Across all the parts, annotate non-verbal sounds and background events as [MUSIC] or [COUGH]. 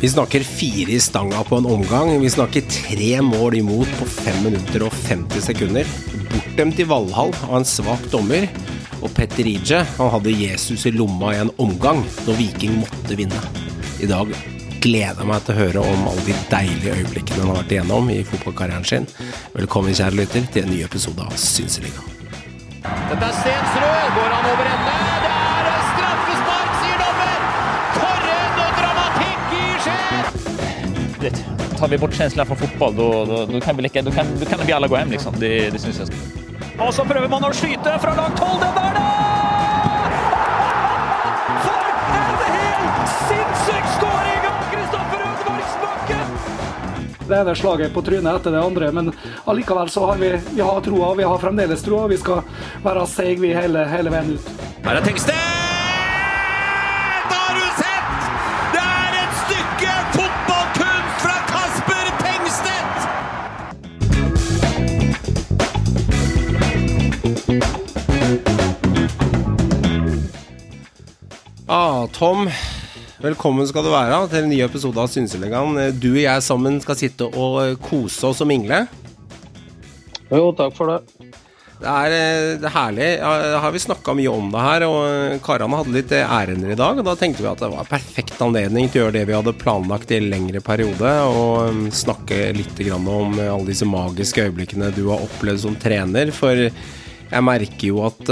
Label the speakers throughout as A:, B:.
A: Vi snakker fire i stanga på en omgang. Vi snakker tre mål imot på 5 minutter og 50 sekunder. Bortdømt i Valhall av en svak dommer. Og Petter Ije han hadde Jesus i lomma i en omgang når Viking måtte vinne. I dag gleder jeg meg til å høre om alle de deilige øyeblikkene han har vært igjennom i fotballkarrieren sin. Velkommen, kjære lytter, til en ny episode av Synseliga.
B: Dette er Stensrud. Går han over ende?
C: Litt. Tar vi bort känslan från fotboll, då, då, då, kan vi lika, då, kan, då kan vi alla gå hem. Liksom. Det, det syns jeg. Og så prøver man å skyte fra langt hold. Den der, da! For en helt sinnssyk skåring av Kristoffer Ødmarksbakken!
D: Det ene slaget på trynet etter det andre, men allikevel så har vi, vi har troa. Vi har fremdeles troa. Vi skal være seige vi hele, hele veien ut.
B: Her er Tengstedt!
A: Tom, velkommen skal du være til en ny episode av Synselegaen. Du og jeg sammen skal sitte og kose oss og mingle.
E: Jo, takk for det.
A: Det er, eh, det er herlig. Ja, har vi snakka mye om det her, og karene hadde litt ærender i dag. Og da tenkte vi at det var perfekt anledning til å gjøre det vi hadde planlagt i en lengre periode, og snakke litt grann om alle disse magiske øyeblikkene du har opplevd som trener. For jeg merker jo at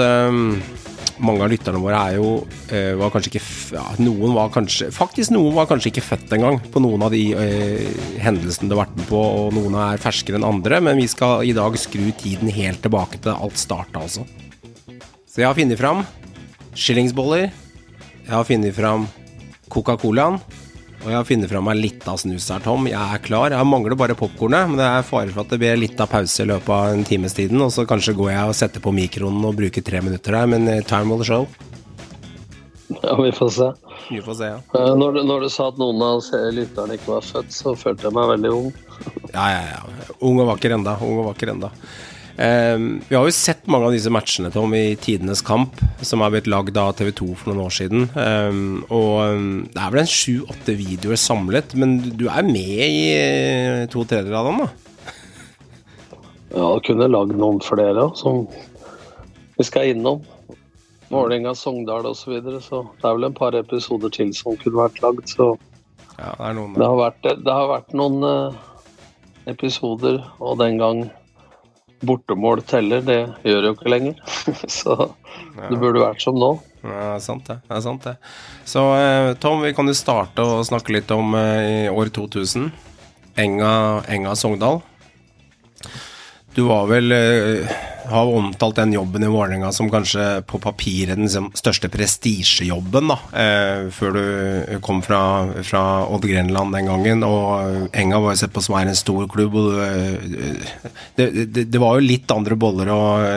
A: mange av lytterne våre er jo eh, var kanskje ikke ja, Noen var kanskje Faktisk noen var kanskje ikke født engang på noen av de eh, hendelsene du har vært med på, og noen er ferskere enn andre, men vi skal i dag skru tiden helt tilbake til alt starta, altså. Så jeg har funnet fram skillingsboller, jeg har funnet fram Coca-Colaen, og jeg har funnet fra meg litt av snus her, Tom. Jeg er klar. Jeg mangler bare popkornet, men det er fare for at det blir litt av pause i løpet av en times tiden, og så kanskje går jeg og setter på mikroen og bruker tre minutter der, men eh, time will show.
E: Ja, Vi får se.
A: Vi får se, ja.
E: Eh, Når du, når du sa at noen av lytterne ikke var født, så følte jeg meg veldig ung.
A: Ja, ja, ja. Ung og vakker enda. Ung og vakker enda. Eh, vi har jo sett mange av disse matchene Tom, i Tidenes kamp, som er blitt lagd av TV 2 for noen år siden. Eh, og eh, det er vel en sju-åtte videoer samlet, men du er med i eh, to tredjedeler av dem, da?
E: Ja, kunne lagd noen flere som vi skal innom. Vålerenga, Sogndal osv. Så, videre, så det er vel en par episoder til som kunne vært lagd. Så
A: Ja, det
E: det har vært, det har vært noen eh, episoder, og den gang bortemål teller, det gjør det jo ikke lenger. [LAUGHS] så det burde vært som nå.
A: Ja, sant det. det, er sant det. Så eh, Tom, vi kan jo starte å snakke litt om eh, i år 2000. Enga, Enga Sogndal. Du var vel eh, Har omtalt den jobben i Vålerenga som kanskje på papiret den største prestisjejobben, da. Eh, før du kom fra, fra Odd Grenland den gangen. Og Enga var jo sett på som er en stor klubb. Og du, eh, det, det, det var jo litt andre boller og,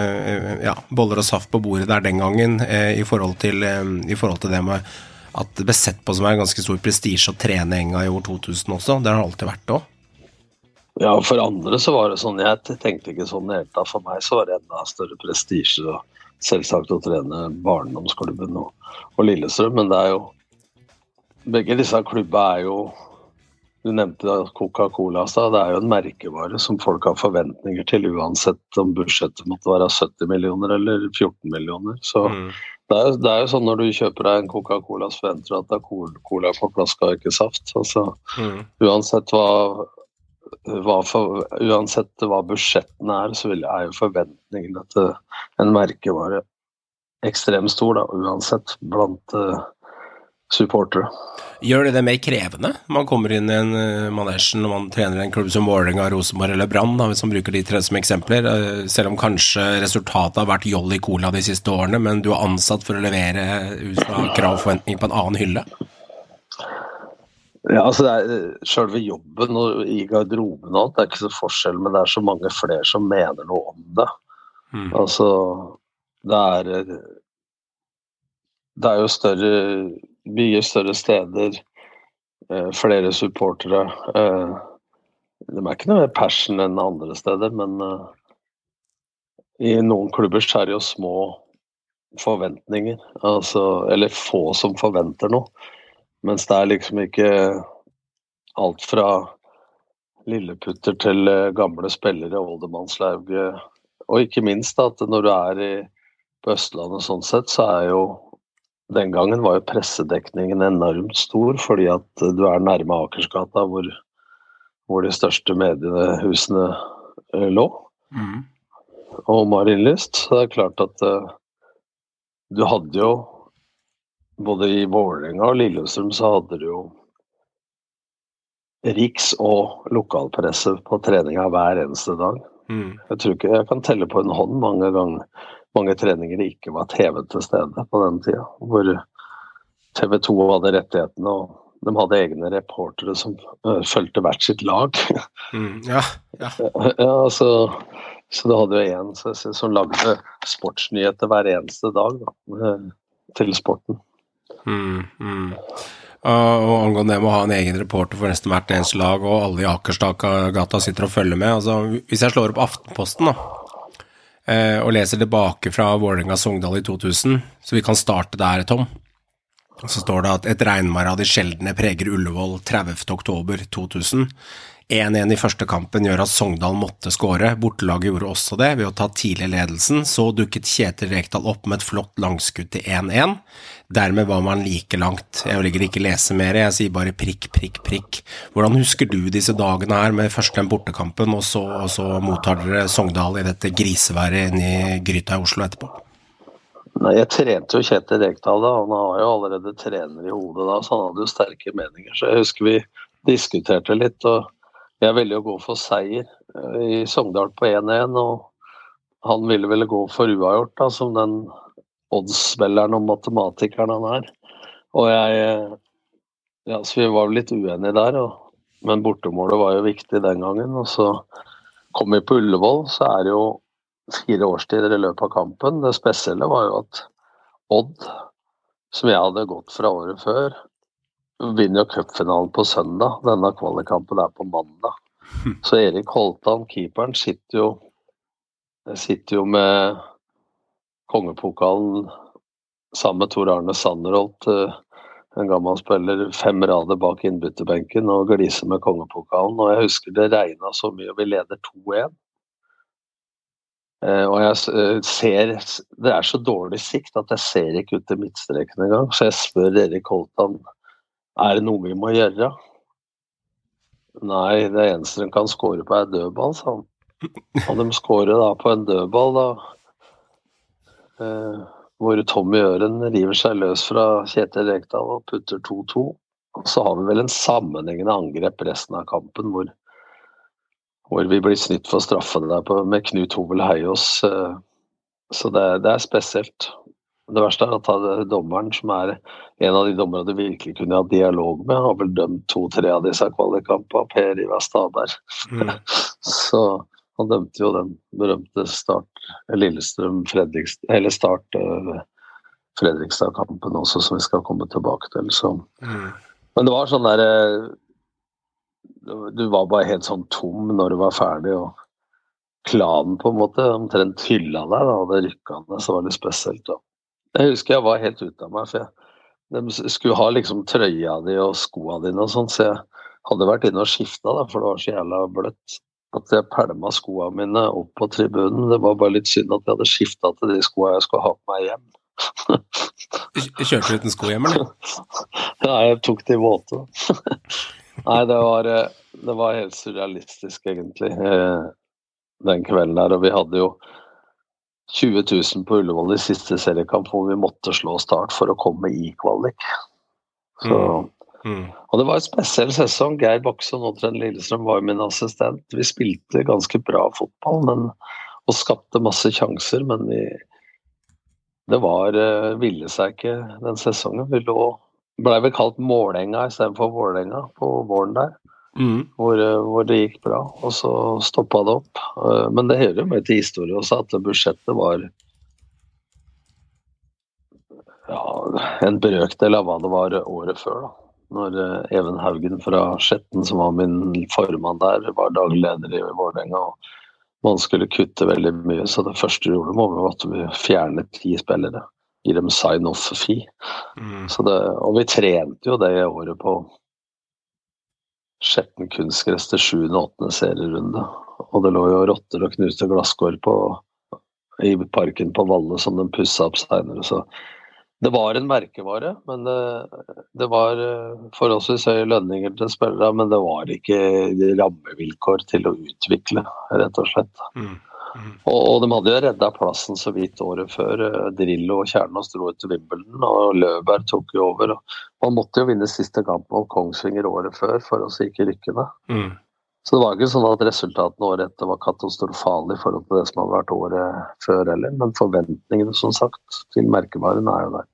A: ja, boller og saft på bordet der den gangen i, forhold til, i forhold til det med at det ble sett på som en ganske stor prestisje å trene Enga i år 2000 også. Det har det alltid vært òg.
E: Ja, for andre så var det sånn. Jeg tenkte ikke sånn i det hele tatt. For meg så var det enda større prestisje selvsagt å trene barndomsklubben og, og Lillestrøm. Men det er jo Begge disse klubbene er jo Du nevnte Coca-Cola i stad. Det er jo en merkevare som folk har forventninger til, uansett om budsjettet måtte være 70 millioner eller 14 millioner. Så det, er, jo- det er jo sånn når du kjøper deg en Coca-Cola, så forventer du at det er cola på flaska og ikke saft. Altså,
A: Mm.
E: uansett hva for, uansett hva budsjettene er, så er jo forventningene til en merkevare ekstremt stor, da, uansett, blant uh, supportere.
A: Gjør det det mer krevende? Man kommer inn i en uh, manesjen når man trener en klubb som Vålerenga, Rosenborg eller Brann, hvis man bruker de tre som eksempler. Uh, selv om kanskje resultatet har vært Jolly Cola de siste årene, men du er ansatt for å levere ut fra krav og forventning på en annen hylle.
E: Ja, altså det er Selve jobben og i garderoben og alt, det er ikke så forskjell, men det er så mange flere som mener noe om det.
A: Mm.
E: Altså, det er eh, Det er jo større Mye større steder, eh, flere supportere. Eh, de er ikke noe mer passion enn andre steder, men eh, i noen klubber så er det jo små forventninger. Altså, eller få som forventer noe. Mens det er liksom ikke alt fra lilleputter til eh, gamle spillere, oldemannslaug. eh, Og ikke minst at når du er i, på Østlandet sånn sett, så er jo den gangen var jo pressedekningen enormt stor, fordi at du er nærme Akersgata, hvor, hvor de største mediehusene eh, lå,
A: Mm.
E: og Marienlyst. Så det er klart at eh, du hadde jo Både i Vålerenga og Lillestrøm så hadde du jo riks- og lokalpresse på treninga hver eneste dag.
A: Mm.
E: Jeg tror ikke jeg kan telle på en hånd mange ganger mange treninger det ikke var TV til stede på den tida. Hvor TV 2 hadde rettighetene, og de hadde egne reportere som øh, fulgte hvert sitt lag. [LAUGHS]
A: Mm. Ja. ja.
E: ja, så, så du hadde jo så, som lagde sportsnyheter hver eneste dag da, øh, til sporten.
A: Mm, mm. Og angående det med å ha en egen reporter for nesten hvert eneste lag, og alle i Akersgata sitter og følger med altså, Hvis jeg slår opp Aftenposten da, eh, og leser tilbake fra Vålerenga-Sogndal i 2000, så vi kan starte der, Tom, så står det at et regnvær av de sjeldne preger Ullevål 30. oktober 2000. 1-1 i første kampen gjør at Sogndal måtte skåre. Bortelaget gjorde også det ved å ta tidlig ledelsen. Så dukket Kjetil Rekdal opp med et flott langskudd til 1-1. Dermed var man like langt. Jeg vil ikke lese mer, jeg sier bare prikk, prikk, prikk. Hvordan husker du disse dagene her med først den bortekampen, og så, og så mottar dere Sogndal i dette griseværet inne i gryta i Oslo etterpå?
E: Nei, Jeg trente jo Kjetil Rekdal da, han var jo allerede trener i hodet da, så han hadde jo sterke meninger. Så jeg husker vi diskuterte litt, og jeg ville jo gå for seier eh, i Sogndal på 1-1. Og han ville vel gå for uavgjort, da, som den oddsspilleren og matematikeren han er. Og jeg Ja, så vi var litt uenige der, og, men bortemålet var jo viktig den gangen. Og så kom vi på Ullevål, så er det jo fire årstider i løpet av kampen. Det spesielle var jo at Odd, som jeg hadde gått fra året før, vinner jo cupfinalen på søndag. Denne kvalikkampen er på mandag. [LAUGHS] Så Erik Holtan, keeperen, sitter jo, sitter jo med kongepokalen sammen med Tor Arne Sanderholt, eh, en gammel spiller, fem rader bak innbytterbenken og gliser med kongepokalen. Og jeg husker det regna så mye, og vi leder 2-1. Eh, og jeg eh, ser Det er så dårlig sikt at jeg ser ikke ut til midtstreken engang. Så jeg spør Erik Holtan er det noe vi må gjøre. Nei, det eneste de kan score på er dødball, sa han. Og de scorer da på en dødball, da. Eh, hvor Tommy Øren river seg løs fra Kjetil Rekdal og putter 2-2. Og så har vi vel en sammenhengende angrep resten av kampen hvor hvor vi blir snytt for straffene der på, med Knut Hovel Heiås. eh, Så det, det er spesielt. Det verste er at dommeren, som er en av de dommerne du virkelig kunne ha dialog med, har vel dømt to-tre av disse kvalikkampene, Per Ivar Stadberg.
A: Mm. [LAUGHS]
E: Så han dømte jo den berømte Start Lillestrøm Fredrikstad Eller Start eh, Fredrikstad-kampen også, som vi skal komme tilbake til. Så.
A: Mm.
E: Men det var sånn derre Du var bare helt sånn tom når du var ferdig, og klanen på en måte omtrent hylla deg da, og det rykka ned, så var det spesielt. da. Jeg husker jeg var helt ute av meg, for jeg, de skulle ha liksom trøya di og skoa dine og sånn, så jeg hadde vært inne og skifta, for det var så jævla bløtt. At jeg pælma skoa mine opp på tribunen. Det var bare litt synd at jeg hadde skifta til de skoa jeg skulle ha på meg hjem.
A: Kjørte du uten sko hjem, eller? [LAUGHS]
E: Nei, jeg tok de våte. [LAUGHS] Nei, det var, eh, det var helt surrealistisk, egentlig, eh, den kvelden der. Og vi hadde jo 20 000 på Ullevål i siste seriekamp, hvor vi måtte slå Start for å komme i kvalik. Så,
A: Mm.
E: og det var en spesiell sesong. Geir Baksson og Trond Lillestrøm var min assistent. Vi spilte ganske bra fotball men, og skapte masse sjanser, men vi Det var uh, ville seg ikke den sesongen. Vi lå Blei vel kalt Målenga istedenfor Vålerenga på våren der,
A: Mm.
E: hvor, eh, hvor det gikk bra. Og så stoppa det opp. Eh, men det hører jo med til historien også at budsjettet var ja, en brøkdel av hva det var året før. da. Når eh, Even Haugen fra Skjetten, som var min formann der, var daglig leder i Vålerenga. Man skulle kutte veldig mye, så det første vi gjorde, var at vi fjernet ti spillere. Gi dem sign-off-fee.
A: Mm.
E: Så det, og vi trente jo det året på Skjetten kunstgress til sjuende og åttende serierunde. Og det lå jo rotter og knuste glasskår på i parken på Valle som de pussa opp seinere. Så det var en merkevare, men det, det var eh, forholdsvis høye lønninger til spillere. Men det var ikke rammevilkår til å utvikle, rett og slett.
A: Mm. Mm.
E: Og, de hadde jo redda plassen så vidt året før. Eh, Drillo og Kjernås dro ut til Wimbledon, og Løberg tok jo over. Man måtte jo vinne siste kamp mot Kongsvinger året før for å ikke rykke ned.
A: Mm.
E: Så det var ikke sånn at resultatene året etter var katastrofale i forhold til det som hadde vært året før heller, men forventningene som sagt til merkevaren er jo der.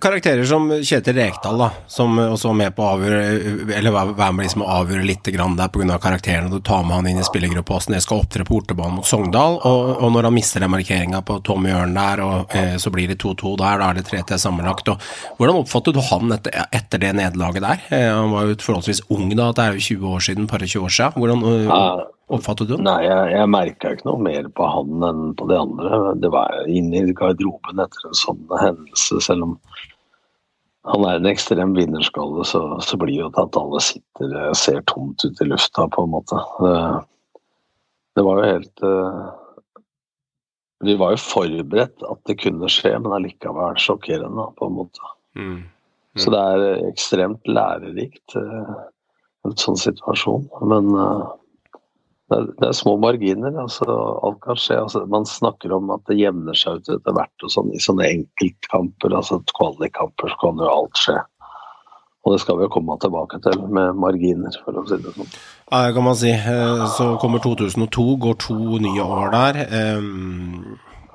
A: Karakterer som Kjetil Rekdal, da, som også var med på å avgjøre Eller være med liksom å avgjøre litt grann der pga. karakteren, og du tar med han inn i spillergruppa åssen det skal opptre på bortebane mot Sogndal, og, og når han mister den markeringa på Tommy Ørn der, og eh, så blir det 2-2 der, da er det 3-3 sammenlagt. Og, hvordan oppfattet du han etter, etter det nederlaget der? Eh, han var jo forholdsvis ung da, det er jo 20 år siden, par og 20 år siden. Hvordan eh,
E: Ja,
A: oppfattet du den?
E: Nei, jeg, jeg merka ikke noe mer på han enn på de andre. Det var inne i garderoben etter en sånn hendelse, selv om han er en ekstrem vinnerskalle, så, så blir jo det at alle sitter og ser tomt ut i lufta, på en måte. Det, det var jo helt uh, Vi var jo forberedt at det kunne skje, men allikevel sjokkerende, på en måte.
A: Mm.
E: Så det er ekstremt lærerikt, uh, en sånn situasjon. Men eh, det er, det er små marginer. altså Alt kan skje. altså Man snakker om at det jevner seg ut etter hvert. og sånn I sånne enkeltkamper, altså kvalikkamper, så kan jo alt skje. Og det skal vi jo komme tilbake til med marginer, for å si det sånn.
A: Ja, det kan man si. Eh, Så kommer 2002, går to nye år der.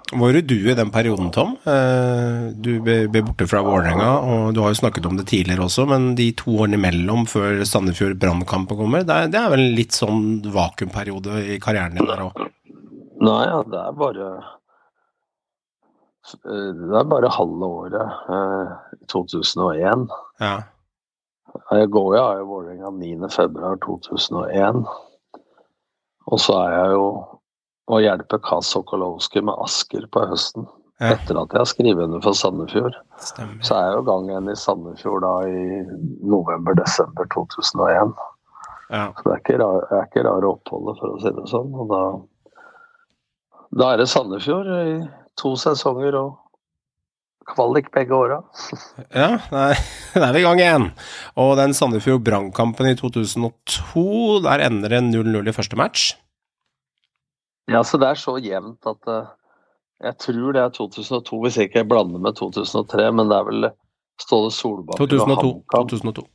A: Hvor er du i den perioden, Tom? Eh, Du ble borte fra Vålerenga, og du har jo snakket om det tidligere også, men de to årene imellom før Sandefjord Brannkampen kommer, det er, det er vel en litt sånn vakuumperiode i karrieren din der òg?
E: Nei, ja, det er bare eh, Det er bare halve året. eh, 2001.
A: Ja.
E: Jeg går jo av i Vålerenga 9.2.2001. Og så er jeg jo og hjelpe Kaz Sokolowski med Asker på høsten.
A: Ja.
E: Etter at jeg har skrevet under for Sandefjord.
A: Stemmer.
E: Så er jeg jo gang igjen i Sandefjord da i november-desember 2001.
A: Ja.
E: Så det er ikke rar, det er ikke rare oppholdet, for å si det sånn. Og da, da er det Sandefjord i to sesonger og kvalik begge åra.
A: Ja, nei, [LAUGHS] da er vi i gang igjen. Og den Sandefjord Brannkampen i 2002, der ender det 0-0 i første match.
E: Ja, så det er så jevnt at uh, jeg tror det er 2002, hvis jeg ikke blander med 2003, men det er vel Ståle Solbakken
A: 2002.
E: og HamKam.
A: 2002.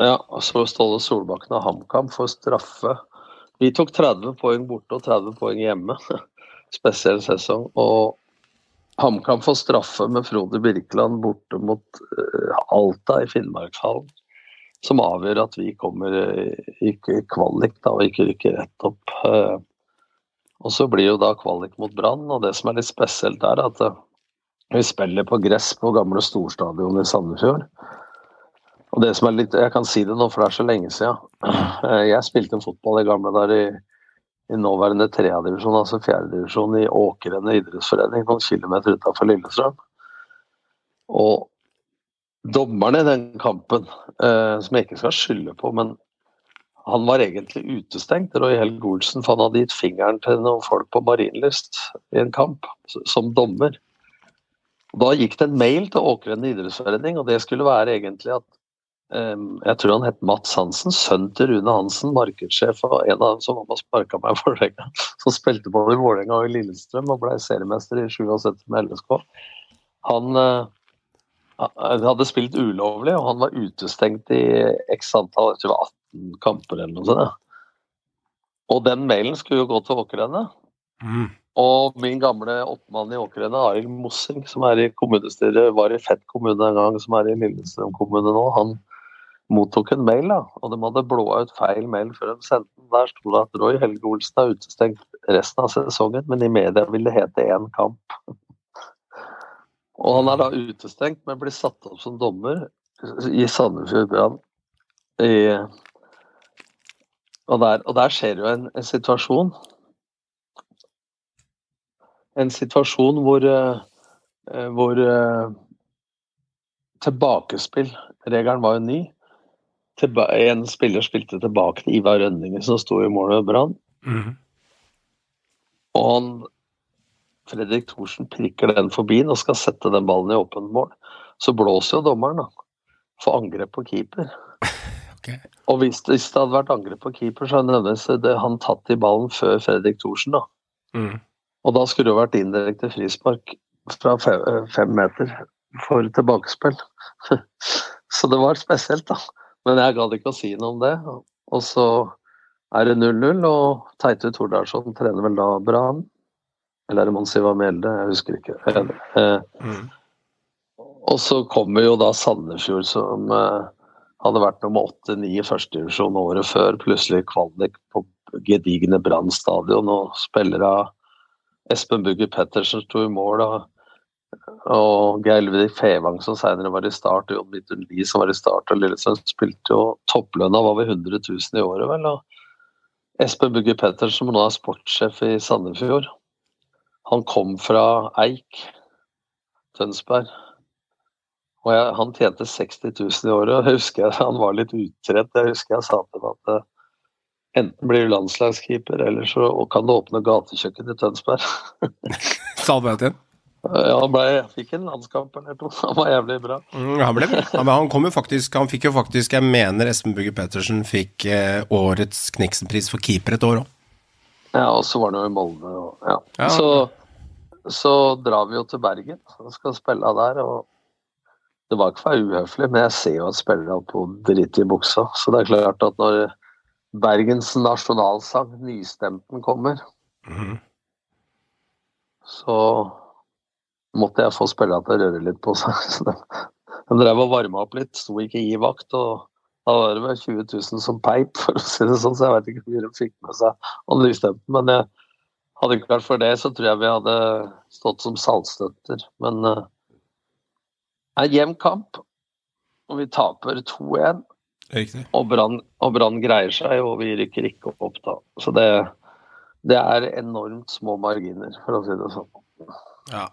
E: Ja, så Ståle Solbakken og HamKam får straffe. Vi tok 30 poeng borte og 30 poeng hjemme. [LAUGHS] Spesiell sesong. Og HamKam får straffe med Frode Birkeland borte mot uh, Alta i Finnmarkshallen. Som avgjør at vi kommer ikke i kvalik da, og ikke rykker rett opp. Eh, og så blir jo da kvalik mot Brann, og det som er litt spesielt er at eh, vi spiller på gress på gamle storstadion i Sandefjord. Og det som er litt, Jeg kan si det nå, for det er så lenge siden. Eh, Jeg spilte en fotball i gamle der i, i nåværende tredjedivisjon, altså fjerdedivisjon i Åkrene idrettsforening, noen kilometer utenfor Lillestrøm. Og dommerne i den kampen, eh, som jeg ikke skal skylde på, men han var egentlig utestengt, Roy Helge Olsen, for han hadde gitt fingeren til noen folk på Marienlyst i en kamp, som dommer. Da gikk det en mail til Åkeren idrettsforening, og det skulle være egentlig at um, Jeg tror han het Mats Hansen, sønn til Rune Hansen, markedssjef og en av dem som har sparka meg for lenge, [LAUGHS] som spilte både i Vålerenga og i Lillestrøm og ble seriemester i 77 med LSK. Han uh, hadde spilt ulovlig, og han var utestengt i x antall, jeg tror det var 18 kamper eller noe sånt. Og den mailen skulle jo gå til Åkrene.
A: Mm.
E: Og min gamle oppmann i Åkrene, Arild Mossing, som er i kommunestyret, var i Fett kommune en gang, som er i Lillestrøm kommune nå, han mottok en mail, da. Og de hadde blåa ut feil mail før de sendte den. Der sto det at Roy Helge Olsen er utestengt resten av sesongen, men i media vil det hete én kamp. Og han er da utestengt, men blir satt opp som dommer i Sandefjord Brann. I- Og der, og der skjer jo en, en situasjon En situasjon hvor, eh, eh, hvor eh, tilbakespill Regelen var jo ny. tilba en spiller spilte tilbake til Ivar Rønningen, som sto i mål ved Brann.
A: Mhm.
E: Og han, Fredrik Thorsen prikker den forbi og skal sette den ballen i åpent mål. Så blåser jo dommeren da, for angrep på keeper.
A: Ok.
E: Og hvis hvis det hadde vært angrep på keeper, så hadde det- han tatt i ballen før Fredrik Thorsen. da.
A: Mm.
E: Og da skulle det jo vært indirekte frispark fra fem, fem meter for tilbakespill. [LAUGHS] så det var spesielt, da. Men jeg gadd ikke å si noe om det. Og så er det 0-0, og Teitu Tordalsson trener vel da Brann. Eller er det Monsiva Mjelde? Jeg husker ikke. Eh,
A: Mhm.
E: og så kommer jo da Sandefjord, som eh, hadde vært nummer åtte-ni i førstedivisjon året før. Plutselig kvalik på gedigne Brann stadion, og spiller av Espen Bugge Pettersen sto i mål. Og, og Geir Ludvig Fevang, som senere var i start, og Jon Midtun Lie, som var i start, og Lillesund spilte jo topplønna var ved 100 000 i året, vel. Og Espen Bugge Pettersen, som nå er sportssjef i Sandefjord, han kom fra Eik, Tønsberg. Og jeg, han tjente 60 000 i året, og jeg husker jeg, han var litt utrett. Jeg husker jeg sa til ham at eh, enten blir du landslagskeeper, eller så kan du åpne gatekjøkken i Tønsberg. [LAUGHS]
A: Sa du det til ham?
E: Ja, han ble, fikk en landskamp eller noe, Han var jævlig bra.
A: Mm, han ble bra. Ja, han kom jo faktisk Han fikk jo faktisk Jeg mener Espen Bugge Pettersen fikk eh, årets Kniksenpris for keeper et år òg.
E: Ja, og så var han jo i Molde. Og, ja.
A: Ja.
E: Så, så drar vi jo til Bergen og skal spille der. og Det var ikke for å være uhøflig, men jeg ser jo at spillere har på å drite i buksa. Så det er klart at når Bergens nasjonalsang, nystemten, kommer,
A: Mhm.
E: så måtte jeg få spillerne til å røre litt på seg. [LAUGHS] Så de, de drev og varma opp litt, sto ikke i vakt. og da var det vel 20 000 som peip, for å si det sånn, så jeg vet ikke hvor mye de fikk med seg av nystemten. Men jeg hadde ikke vært for det, så tror jeg vi hadde stått som saltstøtter. Men uh, det er jevn kamp, og vi taper 2-1. Og Brann greier seg, og vi rykker ikke opp da. Så det, det er enormt små marginer, for å si det sånn.
A: Ja.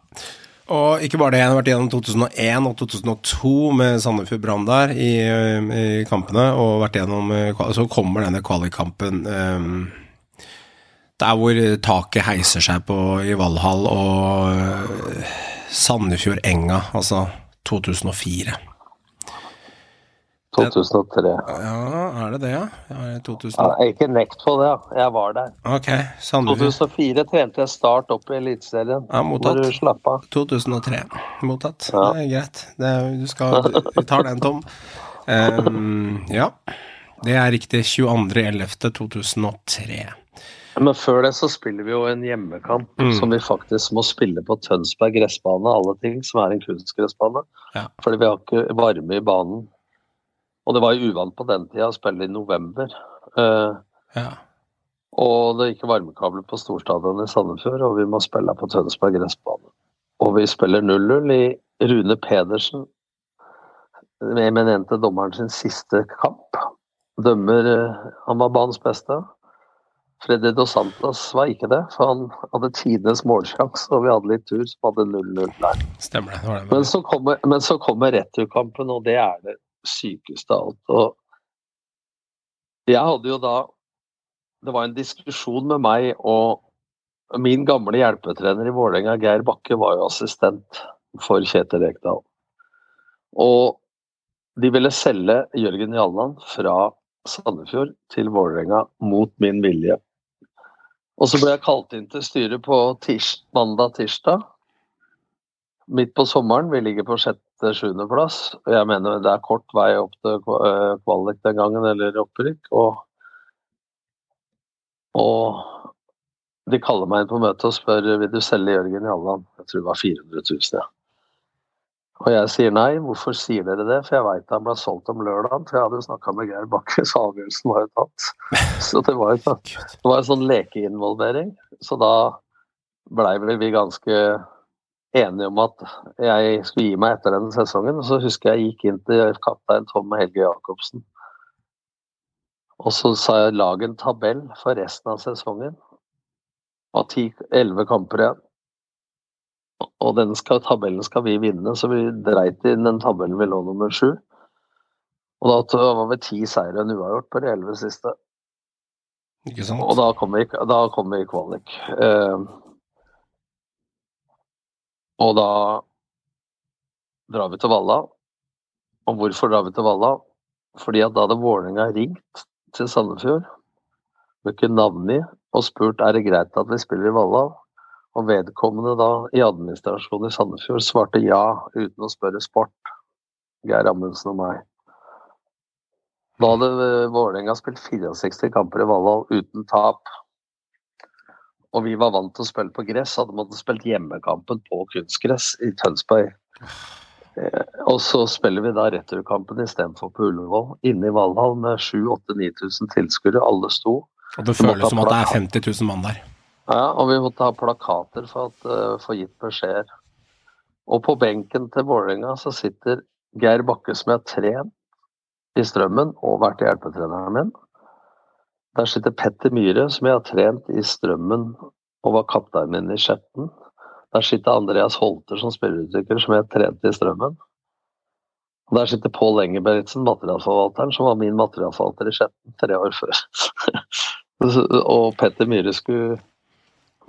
A: Og ikke bare det, jeg har vært gjennom 2001 og 2002 med Sandefjord Brann der i, i kampene, og vært gjennom eh, Så kommer denne kvalikkampen Um, der hvor taket heiser seg på i Valhall, og eh, Sandefjord Enga, altså 2004.
E: 2003.
A: Ja, er det det, ja? ja er 2000?
E: Ja, ikke nekt på det, ja. jeg var der.
A: Ok, Sandefjord
E: 2004 trente jeg Start opp i Eliteserien.
A: Ja, mottatt.
E: Hvor du slapp av.
A: 2003. Mottatt.
E: Ja.
A: Det er greit. Det er, du skal, vi tar den, Tom. Um, ja, det er riktig. 22.11.2003.
E: Men før det så spiller vi jo en hjemmekamp
A: Mm.
E: som vi faktisk må spille på Tønsberg gressbane, alle ting, som er en kunstgressbane.
A: Ja.
E: Fordi vi har ikke varme i banen. Og det var jo uvant på den tida å spille i november. Uh,
A: Ja.
E: og det er ikke varmekabler på storstadion i Sandefjord, og vi må spille på Tønsberg gressbane. Og vi spiller 0-0 i Rune Pedersen, med eminente dommeren sin siste kamp. Dømmer eh, Han var banens beste. Freddy Dos Santos var ikke det, for han hadde tidenes målsjanse, og vi hadde litt tur, som hadde 0-0 der.
A: Stemmer det. det.
E: Men så kommer, men så kommer returkampen, og det er det sykeste av alt. Og jeg hadde jo da Det var en diskusjon med meg og min gamle hjelpetrener i Vålerenga, Geir Bakke, var jo assistent for Kjetil Rekdal. Og de ville selge Jørgen Jalland fra Sandefjord til Vålerenga mot min vilje. Og så ble jeg kalt inn til styret på tirs, mandag-tirsdag midt på sommeren. Vi ligger på sjette-sjuendeplass. Jeg mener det er kort vei opp til eh, kvalik den gangen, eller opprykk. Og, og de kaller meg inn på møte og spør vil du selge Jørgen Jalland. Jeg tror det var 400 000. Ja. Og jeg sier nei. Hvorfor sier dere det? For jeg veit han ble solgt om lørdagen. For jeg hadde snakka med Geir Bakke, så avgjørelsen var jo tatt. [LAUGHS] Så det var jo sånn det var en sånn lekeinvolvering. Så da blei vel vi ganske enige om at jeg skulle gi meg etter denne sesongen. Og så husker jeg gikk inn til kaptein Tom Helge Jacobsen. Og så sa jeg lag en tabell for resten av sesongen. Av ti-elleve kamper igjen. Og den skal, tabellen skal vi vinne, så vi dreit inn den tabellen vi lå nummer sju. Og da var vi ti seire og en uavgjort på de elleve siste.
A: Ikke sant?
E: Og da kom vi, da kom vi i kvalik. Eh, og da drar vi til Valla. Og hvorfor drar vi til Valla? Fordi at da hadde Vålerenga ringt til Sandefjord, brukt navngitt og spurt er det greit at vi spiller i Valla. Og vedkommende da i administrasjonen i Sandefjord svarte ja, uten å spørre sport. Geir Amundsen og meg. Da hadde eh, Vålerenga spilt 64 kamper i Valhall uten tap. Og vi var vant til å spille på gress, hadde måttet spilt hjemmekampen på kunstgress i Tønsberg. Eh, Og så spiller vi da returkampen istedenfor på Ullevål, inne i Valhall med 7000-9000 tilskuere. Alle sto.
A: Og det føles som at det er 50 000 mann der.
E: Ja, og vi måtte ha plakater for å uh, få gitt beskjeder. Og på benken til Vålerenga så sitter Geir Bakke, som er trent i Strømmen og vært hjelpetreneren min. Der sitter Petter Myhre, som jeg har trent i Strømmen og var kapteinen min i Skjetten. Der sitter Andreas Holter som spillerutvikler, som jeg trente i Strømmen. Og der sitter Pål Engebergsen, materialforvalteren, som var min materialforvalter i Skjetten tre år før. [LAUGHS] og Petter Myhre skulle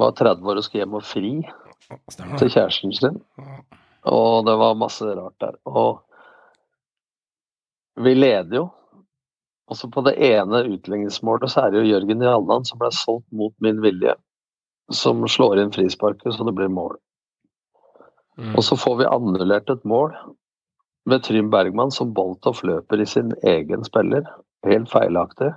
E: var 30 år og skulle hjem og fri til kjæresten sin. Og det var masse rart der. Og vi leder jo. Og så på det ene utligningsmålet så er det jo Jørgen Jalland som ble solgt mot min vilje. Som slår inn frisparket så det blir mål.
A: Mm.
E: Og så får vi annullert et mål med Trym Bergman som Boltoff løper i sin egen spiller. Helt feilaktig.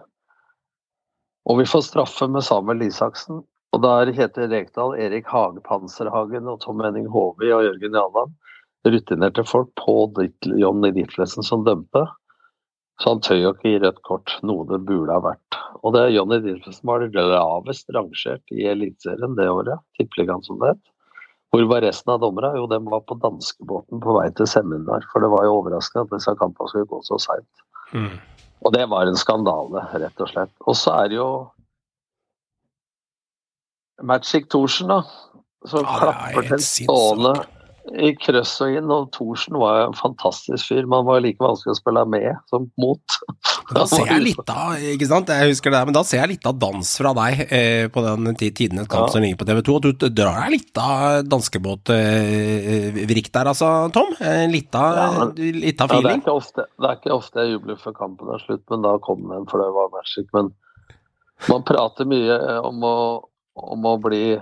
E: Og vi får straffe med Samuel Isaksen. Og da er Kjetil Rekdal, Erik Hage Panserhagen og Tom Henning Håvi og Jørgen Jalland rutinerte folk på Johnny Ditlevsen som dømte. Så han tør jo ikke gi rødt kort, noe det burde ha vært. Og det er Johnny Ditlevsen var det lavest rangert i Eliteserien det året, tippeligaen som det het. Hvor var resten av dommerne? Jo, de var på danskebåten på vei til seminar. For det var jo overraskende at disse kampene skulle gå så seint.
A: Mm.
E: Og det var en skandale, rett og slett. Og så er det jo Magic Thorsen, da. Som
A: ah, er
E: klapper til stående i krøss og inn. Og Thorsen var en fantastisk fyr. Man var like vanskelig å spille med som mot. [LAUGHS]
A: Da ser jeg litt av [LAUGHS] ikke sant? Jeg husker det, men da ser jeg litt av dans fra deg eh, på den tiden et kamp
E: Ja.
A: som ligger på TV2. Og du drar deg litt av danskebåtvrikk der, altså, Tom? Eh, Litt av,
E: Ja, men-
A: litt av
E: Ja, det, er
A: feeling?
E: ikke ofte, det er ikke ofte jeg jubler før kampen er slutt, men da kom den, for det var Magic. Men man prater mye om å, om å bli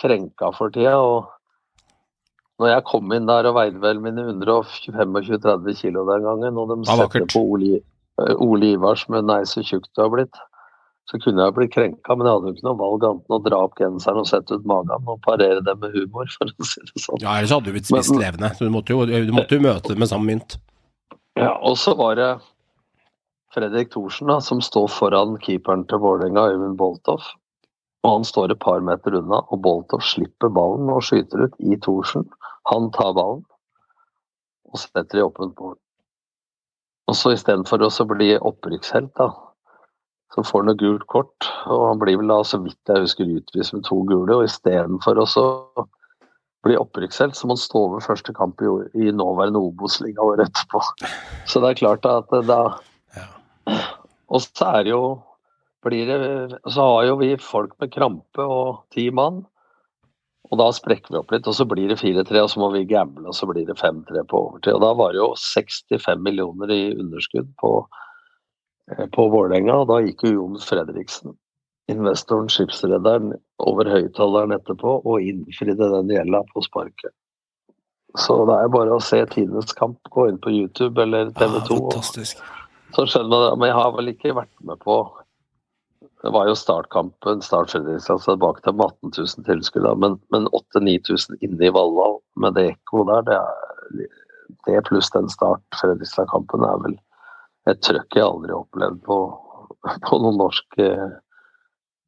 E: krenka for tida. og når jeg kom inn der og veide vel mine 125-30 kilo den gangen, og de
A: Det
E: setter på Ole, eh, Ole Ivars med 'nei, så tjukk du har blitt', så kunne jeg blitt krenka, men jeg hadde jo ikke noe valg annet enn å dra opp genseren og sette ut magen og parere det med humor, [LAUGHS] for å si det sånn.
A: Ja, ellers hadde du blitt spist
E: Men-
A: levende. Du måtte jo, du måtte jo møte det med samme mynt.
E: Ja, og så var det Fredrik Thorsen da, som står foran keeperen til Vålerenga, Øyvind Boltoff. Og han står et par meter unna, og Boltov slipper ballen og skyter ut i Thorsen. Han tar ballen og setter i åpent mål. Og så istedenfor å bli opprykkshelt, da, så får han et gult kort. Og han blir vel da, så vidt jeg husker, utvist med to gule. Og istedenfor å bli opprykkshelt, så må han stå over første kamp i, i nåværende Obos-liga året etterpå. Så det er klart at da da Og så er det jo blir det, Så har jo vi folk med krampe og ti mann. Og da sprekker vi opp litt, og så blir det 4-3, og så må vi gamble, og så blir det 5-3 på overtid. Og da var det jo 65 millioner i underskudd på, eh, på Vålerenga, og da gikk jo Jon Fredriksen, investoren, skipsredderen, over høyttaleren etterpå og innfridde den gjelda på sparket. Så det er bare å se tidenes kamp, gå inn på YouTube eller TV 2.
A: ah,
E: så skjønner man det, men jeg har vel ikke vært med på Det var jo startkampen, Start Fredrikstad, så bak dem 18 000 tilskuere. Men, men 8000-9000 inne i Valhall med det ekkoet der, det, er, det pluss den Start Fredrikstad-kampen er vel et trøkk jeg aldri har opplevd på, på noen norsk,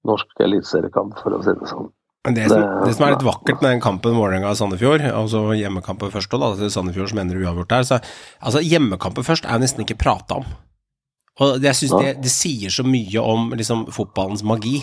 E: norsk eliteseriekamp, for å si det sånn.
A: Men det som,
E: Det-
A: som er litt vakkert med den kampen Vålerenga-Sandefjord, altså hjemmekampen først òg, da, til Sandefjord som ender uavgjort der, så altså hjemmekampen først er nesten ikke prata om. Og jeg synes det, det sier så mye om liksom, fotballens magi.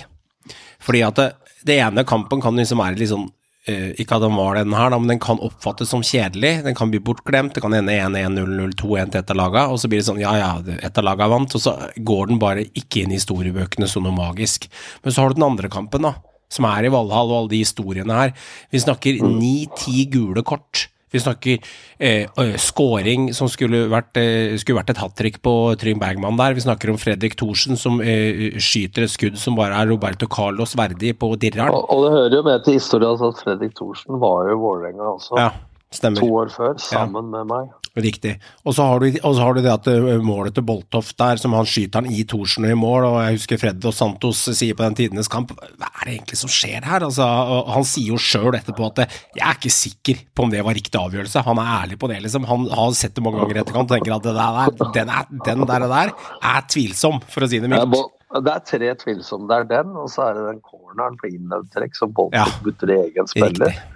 A: Fordi at det, det ene kampen kan liksom være litt sånn Uh, ikke at den var den her, da, men den kan oppfattes som kjedelig. Den kan bli bortglemt. Det kan ende 1-1-0-0, 2-1 til et av laga, og så blir det sånn ja ja, ett av laga vant, og så går den bare ikke inn i historiebøkene som noe magisk. Men så har du den andre kampen, da, som er i Valhall og alle de historiene her. Vi snakker ni-ti gule kort. Vi snakker eh, scoring som skulle vært, eh, skulle vært et hat trick på Trym Bergman der. Vi snakker om Fredrik Thorsen som eh, skyter et skudd som bare er Roberto Carlos verdig på dirreren.
E: Og, og det hører jo med til historien at Fredrik Thorsen var jo i Vålerenga også.
A: Ja, stemmer.
E: To år før, sammen med meg.
A: Riktig. Og så har du, og så har du det at målet til Boltoft der, som han skyter han i Thorsen i mål, og jeg husker Fred og Santos sier på den tidenes kamp Hva er det egentlig som skjer her? Altså, han sier jo sjøl etterpå at jeg er ikke sikker på om det var riktig avgjørelse. Han er ærlig på det, liksom. Han har sett det mange ganger i etterkant og tenker at det der, den, er, den der, der er tvilsom, for å si det
E: Ja,
A: mildt.
E: det er tre tvilsomme. Det er den, og så er det den corneren på innøvtrekk som Boltoft
A: Ja.
E: gutter i egen spiller.
A: Riktig.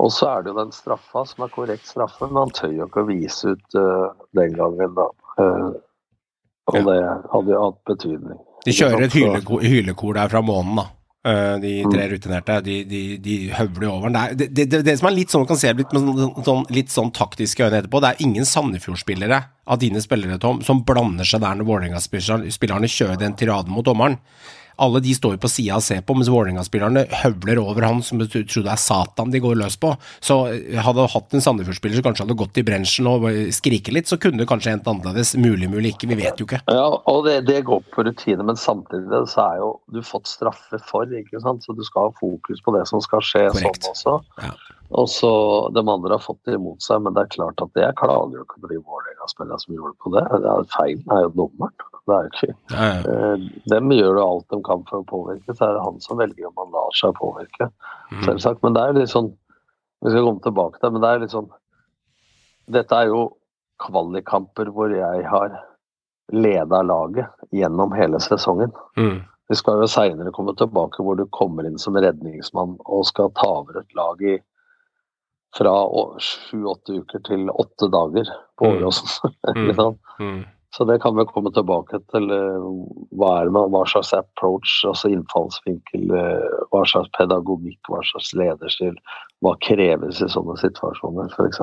E: Og så er det jo den straffa som er korrekt straffe, men han tør jo ikke å vise ut uh, den gangen, da. Uh, og
A: Ja.
E: det hadde jo hatt betydning.
A: De kjører et hylekor, hylekor der fra månen, da. Uh, De tre
E: Mm.
A: rutinerte, de, de, de høvler over den. Det, det, det, det som er litt sånn, kan se litt med sånn, sånn, litt sånn taktiske øyne etterpå, det er ingen Sandefjord-spillere av dine spillere, Tom, som blander seg der når Vålerenga-spillerne kjører den tiraden mot dommeren. Alle de står jo på sida og ser på, mens Vålerenga-spillerne høvler over han som tror det er Satan de går løs på. Så eh, hadde du hatt en Sandefjord-spiller som kanskje hadde gått i brensjen og skriket litt, så kunne det kanskje endt annerledes. Mulig, mulig ikke, vi vet jo ikke.
E: Ja, og det, det går på rutine, men samtidig så er jo du fått straffe for, ikke sant. Så du skal ha fokus på det som skal skje
A: Korrekt.
E: sånn også.
A: Ja.
E: Og så De andre har fått det imot seg, men det er klart at jeg klager jo ikke på de Vålerenga-spillerne som gjorde på det. det er Feilen er jo dommeren. Det er ikke
A: Ja, ja.
E: eh, Dem gjør jo alt de kan for å påvirke, så er det han som velger om han lar seg påvirke.
A: Mm.
E: Selvsagt. Men det er litt sånn Vi skal komme tilbake til men det er litt sånn Dette er jo kvalikkamper hvor jeg har leda laget gjennom hele sesongen.
A: Mm.
E: Vi skal jo seinere komme tilbake hvor du kommer inn som redningsmann og skal ta over et lag i fra sju-åtte uker til åtte dager på
A: Mm.
E: Åråsen. [LAUGHS]
A: Mm. Mm.
E: Så det kan vi komme tilbake til. eh, Hva, er det med, hva slags approach, altså innfallsvinkel, eh, hva slags pedagogikk, hva slags lederstil. Hva kreves i sånne situasjoner, f.eks.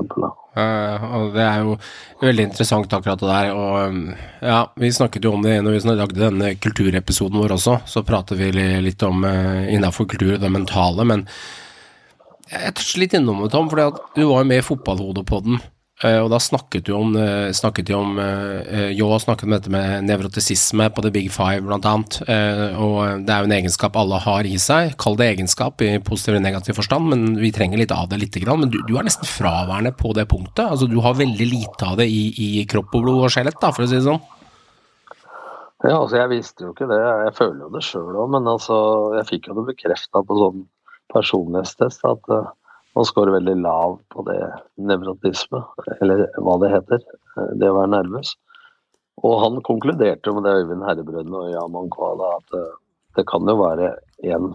A: Eh, og det er jo veldig interessant akkurat det der. Og um, ja, vi snakket jo om det når vi lagde denne kulturepisoden vår også. Så pratet vi litt om uh, innafor kultur det mentale. Men jeg touchet litt innom det, Tom, fordi du var jo med i fotballhodet på Uh, og da snakket du om, uh, snakket du om Jo har snakket om dette med nevrotisisme på The Big Five, blant annet. Og det er jo en egenskap alle har i seg. Kall det egenskap i positiv eller negativ forstand, men vi trenger litt av det lite grann. Men du, du er nesten fraværende på det punktet. Altså, du har veldig lite av det i, i kropp og blod og skjelett, for å si det sånn.
E: Ja, altså jeg visste jo ikke det. Jeg føler jo det sjøl òg, men altså, jeg fikk jo det bekrefta på sånn personlighetstest at man scorer veldig lav på det nevrotisme, eller hva det heter. eh, Det å være nervøs. Og han konkluderte med det Øyvind Herrebrødne og Jan Mankwala at uh, det kan jo være en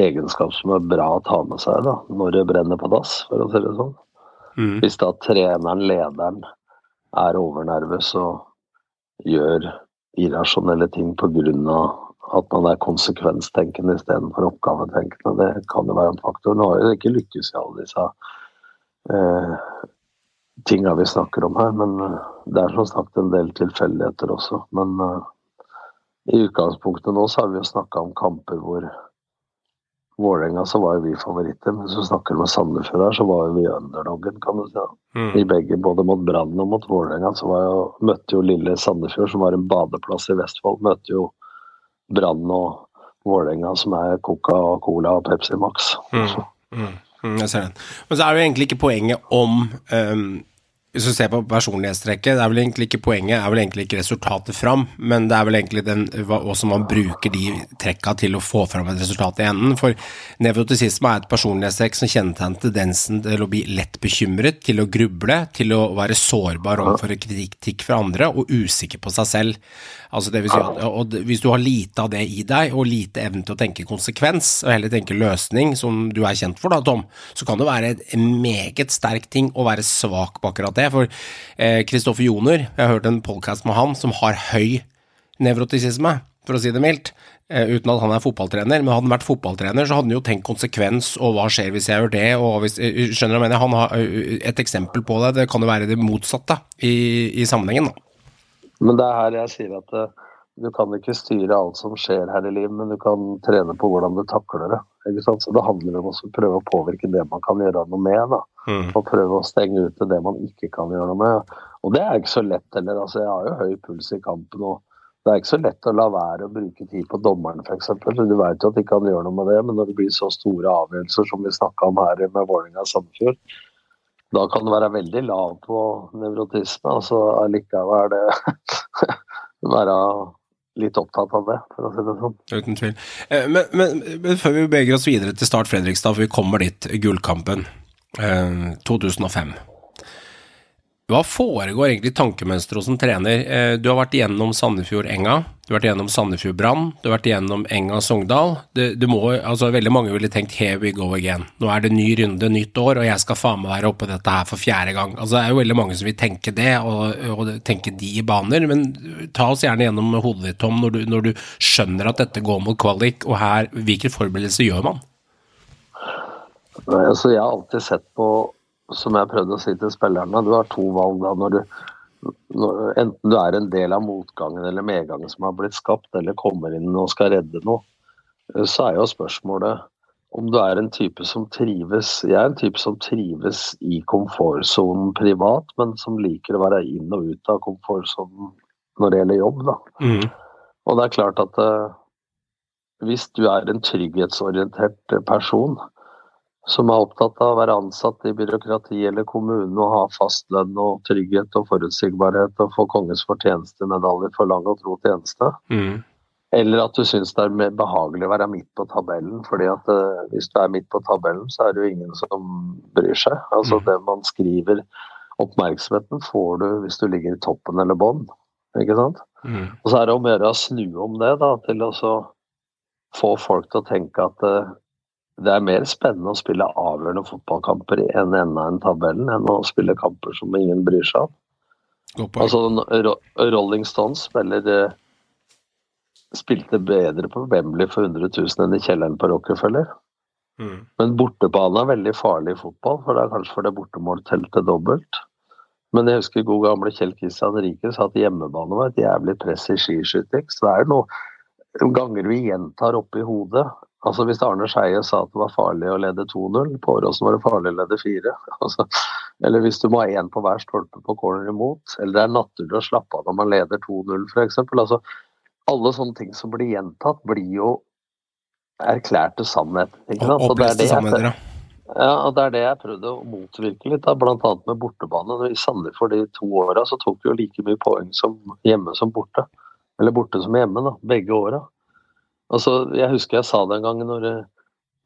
E: egenskap som er bra å ta med seg da, når det brenner på dass, for å si det sånn.
A: Mm.
E: Hvis da treneren, lederen, er overnervøs og gjør irrasjonelle ting pga. At man er konsekvenstenkende istedenfor oppgavetenkende, det kan jo være en faktor. Nå har jo ikke lykkes i alle disse eh, tinga vi snakker om her, men eh, det er som sagt en del tilfeldigheter også. Men eh, i utgangspunktet nå så har vi jo snakka om kamper hvor Vålerenga så var jo vi favoritter, men hvis du snakker med Sandefjord her, så var jo vi underdoggen, kan du si.
A: Mm.
E: I begge, både mot Brann og mot Vålerenga, så var jo, møtte jo lille Sandefjord, som var en badeplass i Vestfold, møtte jo Brann og Vålerenga, som er Coca og Cola og Pepsi Max.
A: Mm. Mm, mm, jeg ser den. Men så er det jo egentlig ikke poenget om um, Hvis du ser på personlighetstrekket, det er vel egentlig ikke poenget, er vel egentlig ikke resultatet fram, men det er vel egentlig den, hvordan man bruker de trekka til å få fram et resultat i enden. For nevrotisisme er et personlighetstrekk som kjennetegner tendensen til å bli lett bekymret, til å gruble, til å være sårbar overfor kritikk fra andre og usikker på seg selv. Altså det vil si at, og Hvis du har lite av det i deg, og lite evne til å tenke konsekvens, og heller tenke løsning, som du er kjent for, da, Tom, så kan det være en meget sterk ting å være svak på akkurat det. For Kristoffer Joner, jeg har hørt en podkast med han som har høy nevrotisisme. for å si det mildt. eh, Uten at han er fotballtrener, men hadde han vært fotballtrener, så hadde han jo tenkt konsekvens, og hva skjer hvis jeg gjør det, og hvis, eh, skjønner du hva jeg mener? Han har eh, et eksempel på det, det kan jo være det motsatte i, i sammenhengen, da.
E: Men det er her jeg sier at eh, du kan ikke styre alt som skjer her i livet, men du kan trene på hvordan du takler det. Ikke sant? Så det handler om å prøve å påvirke det man kan gjøre noe med. da. Og prøve å stenge ute det man ikke kan gjøre noe med. Og det er ikke så lett heller. Altså, jeg har jo høy puls i kampen. og Det er ikke så lett å la være å bruke tid på dommeren f.eks. Du vet jo at de kan gjøre noe med det, men når det blir så store avgjørelser som vi snakka om her med Vålerenga Sandefjord, da kan det være veldig lav på nevrotisme. altså Allikevel er det [LAUGHS] være litt opptatt av det, for å si det sånn.
A: Uten tvil. Eh, Men, men, men før vi beveger oss videre til Start Fredrikstad, for vi kommer dit, gullkampen eh, 2005. Hva foregår egentlig tankemønsteret hos en trener? Eh, Du har vært igjennom Sandefjord-Enga, du har vært igjennom Sandefjord-Brann, du har vært igjennom Enga-Sogndal. Altså Veldig mange ville tenkt 'here we go again'. Nå er det ny runde, nytt år, og jeg skal faen meg være oppe i dette her for fjerde gang. Altså Det er jo veldig mange som vil tenke det, og, og tenke de baner, men ta oss gjerne gjennom hodet ditt, Tom, når du, når du skjønner at dette går mot kvalik, og her, hvilke forberedelser gjør man?
E: Altså Jeg har alltid sett på, som jeg prøvde å si til spillerne, du har to valg da når du når, Enten du er en del av motgangen eller medgangen som har blitt skapt, eller kommer inn og skal redde noe, så er jo spørsmålet om du er en type som trives Jeg er en type som trives i komfortsonen privat, men som liker å være inn og ut av komfortsonen når det gjelder jobb. da. Og det er klart at eh, hvis du er en trygghetsorientert person som er opptatt av å være ansatt i byråkrati eller kommune og ha fast lønn og trygghet og forutsigbarhet og få kongens fortjenestemedalje for lang og tro tjeneste,
A: Mm.
E: eller at du syns det er mer behagelig å være midt på tabellen, fordi at uh, hvis du er midt på tabellen, så er det jo ingen som bryr seg. Altså
A: Mm.
E: det man skriver, oppmerksomheten får du hvis du ligger i toppen eller bånn, ikke sant?
A: Mm.
E: Og så er det om å gjøre å snu om det, da, til å så få folk til å tenke at eh, det er mer spennende å spille avgjørende fotballkamper i en ende av en tabellen enn å spille kamper som ingen bryr seg om. Altså, Rolling Stones spiller eh, spilte bedre på Wembley for 100 000 enn i kjelleren på Rockefeller.
A: Mm.
E: Men bortebane er veldig farlig i fotball, for det er kanskje fordi bortemål telte dobbelt. Men jeg husker god gamle Kjell Kristian Rike sa at hjemmebane var et jævlig press i skiskyting. Så det er noe ganger vi gjentar oppi hodet. Altså Hvis Arne Skeie sa at det var farlig å lede 2-0, på Åråsen var det farlig å lede 4. [LAUGHS] Altså, eller hvis du må ha én på hver stolpe på corner imot. Eller det er naturlig å slappe av når man leder 2-0 f.eks. Altså, alle sånne ting som blir gjentatt, blir jo erklærte sannhet. Ikke sant?
A: Oppleste sannheter, ja.
E: ja, og det er det jeg prøvde å motvirke litt, da, annet med bortebane. I Sandefjord de to åra tok vi jo like mye poeng som hjemme som borte. Eller borte som hjemme, da. Begge åra. Altså, jeg husker jeg sa det en gang når eh,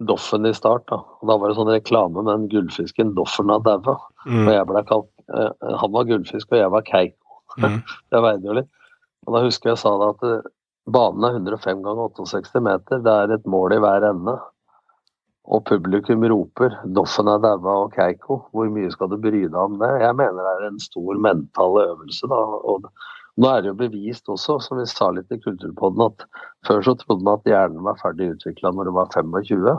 E: Doffen i start, da. Og da var det sånn reklame med den gullfisken Doffen har daua. Og
A: Mm.
E: jeg ble kalt eh, Han var gullfisk, og jeg var keiko.
A: Mm.
E: Jeg veide jo litt. Og da husker jeg sa det at eh, banen er 105 ganger 68 meter. Det er et mål i hver ende. Og publikum roper 'Doffen er daua' og 'Keiko'. Hvor mye skal du bry deg om det? Jeg mener det er en stor mental øvelse. da, og nå er det jo bevist også, som vi sa litt i Kulturpodden, at før så trodde man at hjernen var ferdig utvikla når du var 25.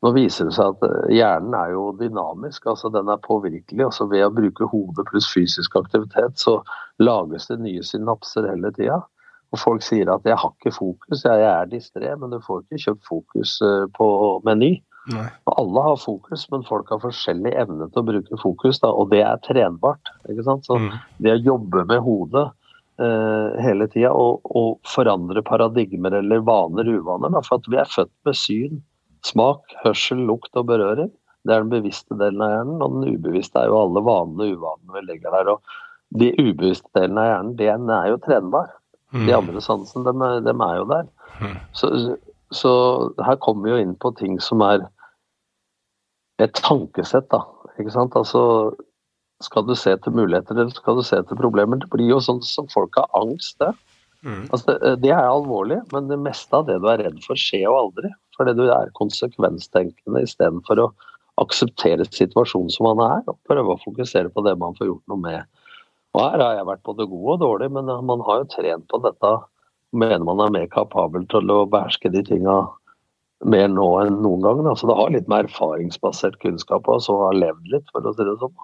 E: Nå viser det seg at eh, hjernen er jo dynamisk, altså den er påvirkelig. altså Ved å bruke hodet pluss fysisk aktivitet, så lages det nye synapser hele tida. Og folk sier at 'jeg har ikke fokus', ja, jeg er distré, men du får ikke kjøpt fokus eh, på Meny.
A: Nei.
E: Og alle har fokus, men folk har forskjellig evne til å bruke fokus, da, og det er trenbart. ikke sant? Så
A: Mm.
E: det å jobbe med hodet hele tida og, og forandre paradigmer eller vaner, uvaner, da, for at vi er født med syn, smak, hørsel, lukt og berøring. Det er den bevisste delen av hjernen, og den ubevisste er jo alle vanene og uvanene vi legger der. og De ubevisste delene av hjernen, den er jo trenbar.
A: Mm.
E: De andre sansene, dem, dem er jo der.
A: Mm.
E: Så, så her kommer vi jo inn på ting som er et tankesett, da. Ikke sant? Altså, skal du se til muligheter, eller skal du se til problemer? Det blir jo sånn som folk har angst, det.
A: Mm.
E: Altså, det, det er alvorlig, men det meste av det du er redd for, skjer jo aldri. Fordi du er konsekvenstenkende istedenfor å akseptere situasjonen som man er, og prøve å fokusere på det man får gjort noe med. Og her har jeg vært både god og dårlig, men man har jo trent på dette mener man er mer kapabel til å beherske de tinga mer nå enn noen gang. Da. Så det har litt med erfaringsbasert kunnskap og så har levd litt, for å si det sånn.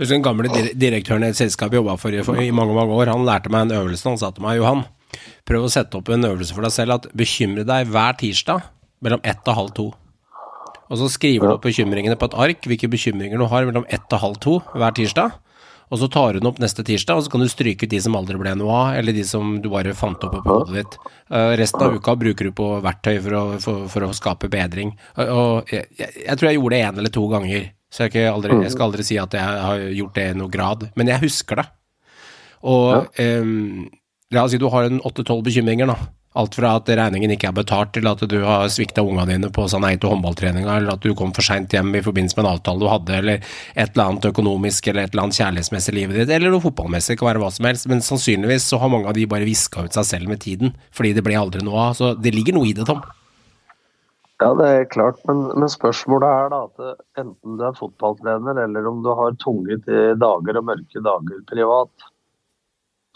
A: Den gamle direktøren i et selskap jeg jobba for, i- for i mange mange år, han lærte meg en øvelse. Han sa til meg Johan, prøv å sette opp en øvelse for deg selv at bekymre deg hver tirsdag mellom ett og halv to. Og så skriver du opp bekymringene på et ark, hvilke bekymringer du har mellom ett og halv to hver tirsdag. Og så tar du den opp neste tirsdag, og så kan du stryke ut de som aldri ble noe av, eller de som du bare fant opp oppi hodet ditt. Uh, resten av uka bruker du på verktøy for å, for, for å skape bedring. Uh, og jeg, jeg, jeg tror jeg gjorde det én eller to ganger, så jeg, aldri, jeg skal aldri si at jeg har gjort det i noen grad. Men jeg husker det. Og ehm, la oss si du har en åtte-tolv bekymringer, da. Alt fra at regningen ikke er betalt, til at du har svikta unga dine på sa nei til håndballtreninga, eller at du kom for seint hjem i forbindelse med en avtale du hadde, eller et eller annet økonomisk eller et eller annet kjærlighetsmessig i livet ditt, eller noe fotballmessig, det kan være hva som helst. Men sannsynligvis så har mange av de bare viska ut seg selv med tiden, fordi det ble aldri noe av. Så det ligger noe i det, Tom.
E: Ja, det er klart, men, men spørsmålet er da at enten du er fotballtrener eller om du har tunge til dager og mørke dager privat,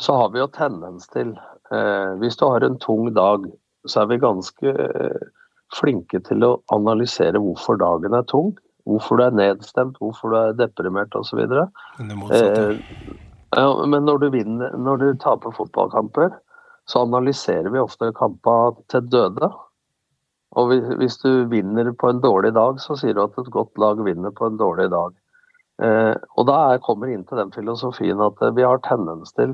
E: så har vi jo tendens til eh, Hvis du har en tung dag, så er vi ganske eh, flinke til å analysere hvorfor dagen er tung. Hvorfor du er nedstemt, hvorfor du er deprimert osv. Eh, ja, men når du, vinner, når du taper fotballkamper, så analyserer vi ofte kamper til døde. Og hvis, du vinner på en dårlig dag, så sier du at et godt lag vinner på en dårlig dag. Eh, og da er, kommer inn til den filosofien at eh, vi har tendens til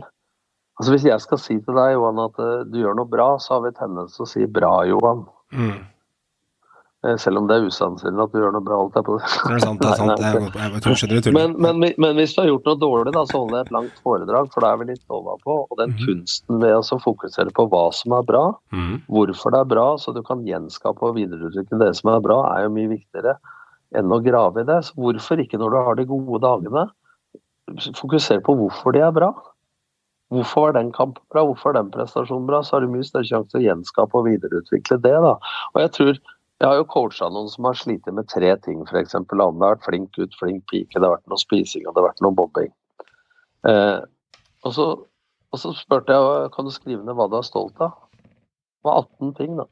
E: Altså Hvis jeg skal si til deg Johan, at eh, du gjør noe bra, så har vi tendens til å si 'bra, Johan'.
A: Mm.
E: Eh, selv om det er usannsynlig at du gjør noe bra. alt der på si.
A: Det er sant, det er [LAUGHS] sant.
E: Nei, nei,
A: Jeg, jeg, jeg, tror
E: men, men, men hvis du har gjort noe dårlig, da, så holder jeg et langt foredrag, for da er vi litt overpå. på. Og den
A: Mhm.
E: kunsten ved å fokusere på hva som er bra,
A: Mm.
E: hvorfor det er bra, så du kan gjenskape og videreutvikle det som er bra, er jo mye viktigere enn å grave i det. Så hvorfor ikke når du har de gode dagene, fokusere på hvorfor de er bra? Hvorfor var den kampen bra, hvorfor er den prestasjonen bra? Så har du mye større sjanse til å gjenskape og videreutvikle det. da. Og jeg tror jeg har jo coacha noen som har slitt med tre ting, f.eks. Om det har vært flink gutt, flink pike, det har vært noe spising og det har vært noe bobbing. Eh, og, så, og så spurte jeg kan du skrive ned hva du er stolt av. Det var 18 ting, da.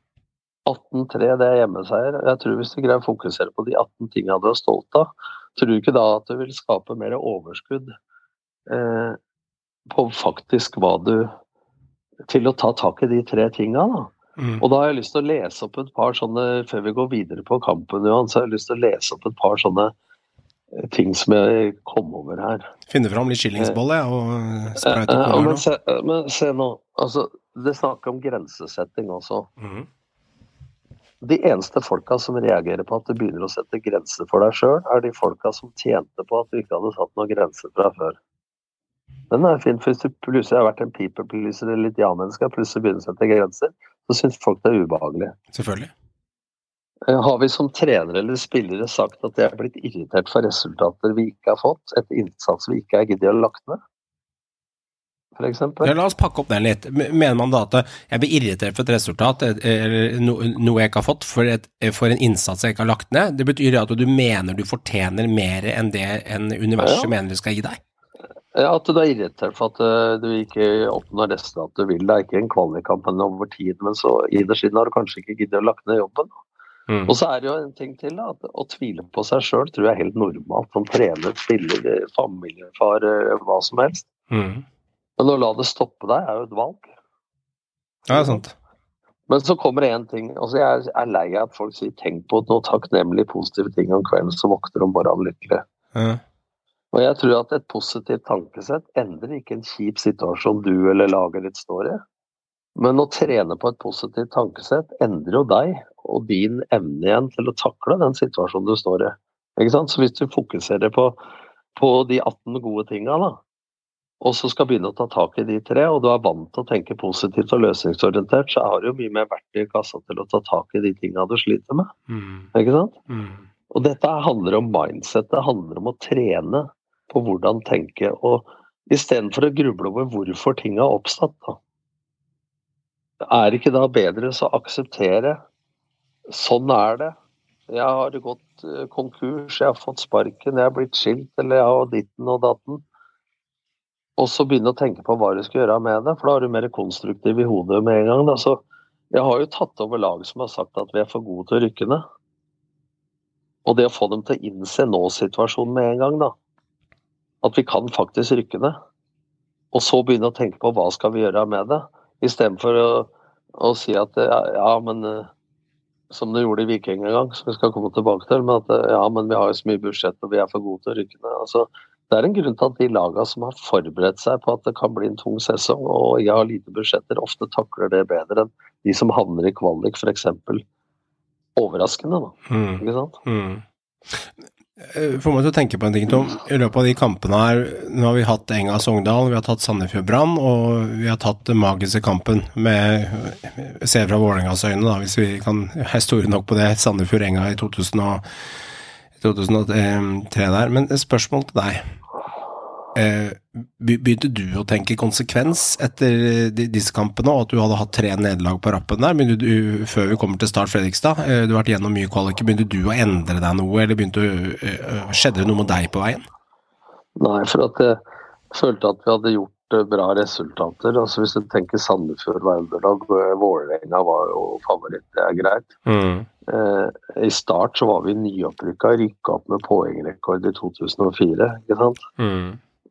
E: 18-3, det er hjemmeseier. Jeg tror Hvis du greier å fokusere på de 18 tingene du er stolt av, tror du ikke da at du vil skape mer overskudd eh, på faktisk hva du Til å ta tak i de tre tinga, da.
A: Mm.
E: Og da har jeg lyst til å lese opp et par sånne Før vi går videre på kampen, Johan, så har jeg lyst til å lese opp et par sånne eh, ting som jeg kom over her.
A: Finne fram litt skillingsbolle og eh, sprøyte
E: Eh,
A: på
E: men,
A: her nå.
E: se, men se nå. Altså, det er snakk om grensesetting også.
A: Mm.
E: De eneste folka som reagerer på at du begynner å sette grenser for deg sjøl, er de folka som tjente på at du ikke hadde satt noen grenser fra før. Den er fin, for Hvis du plutselig har vært en people pleaser eller litt ja-menneske plutselig begynner å sette grenser, så syns folk det er ubehagelig.
A: Selvfølgelig.
E: Eh, Har vi som trenere eller spillere sagt at de er blitt irritert for resultater vi ikke har fått, etter innsats vi ikke har giddet å lagt ned? For eksempel.
A: Ja, la oss pakke opp den litt. Mener man da at jeg blir irritert for et resultat, eh, eller no, noe jeg ikke har fått, for, et, eh, for en innsats jeg ikke har lagt ned? Det betyr at du mener du fortjener mer enn det enn universet
E: Ja.
A: mener du skal gi deg?
E: At du er irritert for at eh, du ikke oppnår resultatet du vil. Det er ikke en kvalikkamp over tid, men så innerst inne har du kanskje ikke giddet å lagt ned jobben.
A: Mm.
E: Og så er det jo en ting til, at å tvile på seg sjøl tror jeg er helt normalt. Som trener, spiller, eh, familiefar, eh, hva som helst.
A: Mm.
E: Men å la det stoppe deg er jo et valg.
A: Ja, det er sant.
E: Men så kommer det én ting. altså Jeg er lei av at folk sier 'tenk på noe takknemlig positive ting om kvelden, så våkner de om morgenen lykkelig'.
A: Ja.
E: Og jeg tror at et positivt tankesett endrer ikke en kjip situasjon du eller laget ditt står i. Men å trene på et positivt tankesett endrer jo deg og din evne igjen til å takle den situasjonen du står i. Ikke sant? Så hvis du fokuserer på, på de 18 gode tinga, da, og så skal begynne å ta tak i de tre, og du er vant til å tenke positivt og løsningsorientert, så har du jo mye mer verktøy i kassa til å ta tak i de tinga du sliter med.
A: Mm.
E: Ikke sant?
A: Mm.
E: Og dette handler om mindset, det handler om å trene på hvordan tenke. Og istedenfor å gruble over hvorfor ting har oppstått, da. Er det ikke da bedre så akseptere sånn er det. Jeg har gått eh, konkurs, jeg har fått sparken, jeg har blitt skilt, eller jeg har ditten og datten. og så begynne å tenke på hva du skal gjøre med det, for da er du mer konstruktiv i hodet med en gang. Da. Så jeg har jo tatt over lag som har sagt at vi er for gode til å rykke ned. Og det å få dem til å innse nå-situasjonen med en gang, da. At vi kan faktisk rykke ned. Og så begynne å tenke på hva skal vi gjøre med det, istedenfor å, å si at ja, ja men eh, som det gjorde i Viking en gang, som vi skal komme tilbake til. Men at ja, men vi har jo så mye budsjett og vi er for gode til å rykke ned. Altså, det er en grunn til at de lagene som har forberedt seg på at det kan bli en tung sesong og jeg har lite budsjetter, ofte takler det bedre enn de som havner i kvalik, f.eks. Overraskende, da.
A: Mm.
E: Ikke sant?
A: Mm. Eh, Får meg til å tenke på en ting, Tom. I løpet av de kampene her, nå har vi hatt Enga Sogndal, vi har tatt Sandefjord Brann, og vi har tatt den magiske kampen med Se fra Vålerengas øyne, da, hvis vi kan er store nok på det, Sandefjord-Enga i 2000 og, 2003 der. Men et spørsmål til deg. Eh, be- Begynte du å tenke konsekvens etter disse kampene, og at du hadde hatt tre nederlag på rappen der? Du, før vi kommer til Start Fredrikstad, eh, du har vært gjennom mye kvaliker, begynte du å endre deg noe, eller du, eh, skjedde det noe med deg på veien?
E: Nei, for at jeg følte at vi hadde gjort eh, bra resultater. Altså Hvis du tenker Sandefjord var underlag, Vålerenga var jo favoritt, det er greit. Eh, I start så var vi nyopprykka, rykka opp med poengrekord i 2004. ikke sant?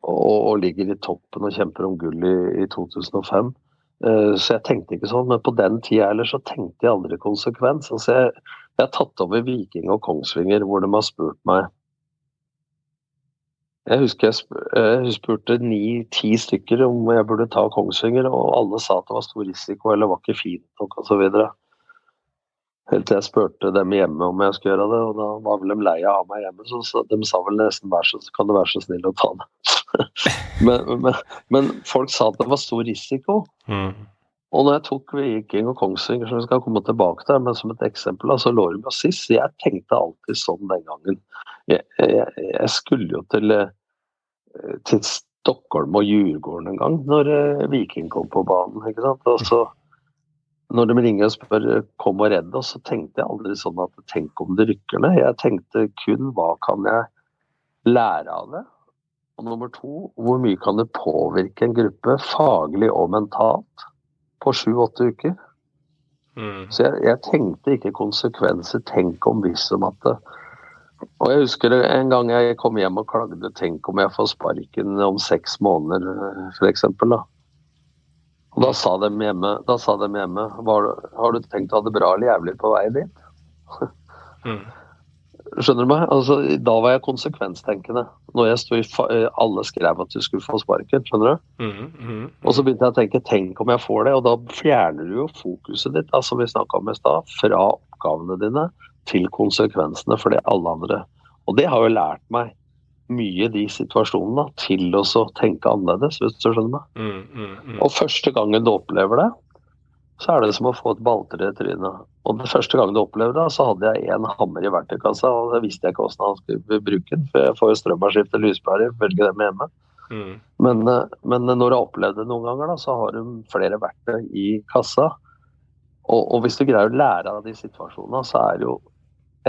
E: Og, og ligger i toppen og kjemper om gull i, i 2005. Uh, så jeg tenkte ikke sånn, men på den tida ellers så tenkte jeg aldri konsekvens. Altså jeg, jeg har tatt over Viking og Kongsvinger hvor de har spurt meg Jeg husker jeg sp eh, jeg spurte ni-ti stykker om jeg burde ta Kongsvinger, og alle sa at det var stor risiko eller var ikke fint nok osv. Helt til jeg spurte dem hjemme om jeg skulle gjøre det, og da var vel de lei av meg hjemme. Så, så de sa vel nesten vær så, kan du være så snill å ta det. [LAUGHS] men, men, men folk sa at det var stor risiko. Og når jeg tok Viking og Kongsvinger, som vi skal komme tilbake til, men som et eksempel, altså lå de sist. Jeg tenkte alltid sånn den gangen. Jeg, jeg, jeg skulle jo til, eh, til Stockholm og Djurgården en gang, når eh, Viking kom på banen. ikke sant? Og så når de ringer og spør kom og redd oss, så tenkte jeg aldri sånn at tenk om det rykker ned. Jeg tenkte kun hva kan jeg lære av det? Og nummer to, hvor mye kan det påvirke en gruppe faglig og mentalt på sju-åtte uker? Så jeg, jeg tenkte ikke konsekvenser, tenk om hvis om at det Og jeg husker en gang jeg kom hjem og klagde, tenk om jeg får sparken om seks måneder, f.eks. da. Og da sa de hjemme, sa de hjemme var, Har du tenkt å ha det bra eller jævlig på vei dit? [LAUGHS] Skjønner du meg? Altså, da var jeg konsekvenstenkende. Når jeg sto i fa alle skrev at du skulle få sparken. skjønner du? Og så begynte jeg å tenke tenk om jeg får det, og da fjerner du jo fokuset ditt altså vi om i stad, fra oppgavene dine til konsekvensene for det alle andre. Og det har jo lært meg mye de situasjonene til å så tenke annerledes, hvis du skjønner meg. Og første gangen du opplever det, så er det som å få et balltre i trynet. Og den første gangen du opplever det, så hadde jeg en hammer i verktøykassa, og det visste jeg ikke hvordan han skulle bruke den, for jeg får jo strøm og skifte lyspærer, velger dem hjemme. Men, eh, men når du har opplevd det noen ganger, da, så har du flere verktøy i kassa. Og, og hvis du greier å lære av de situasjonene, så er det jo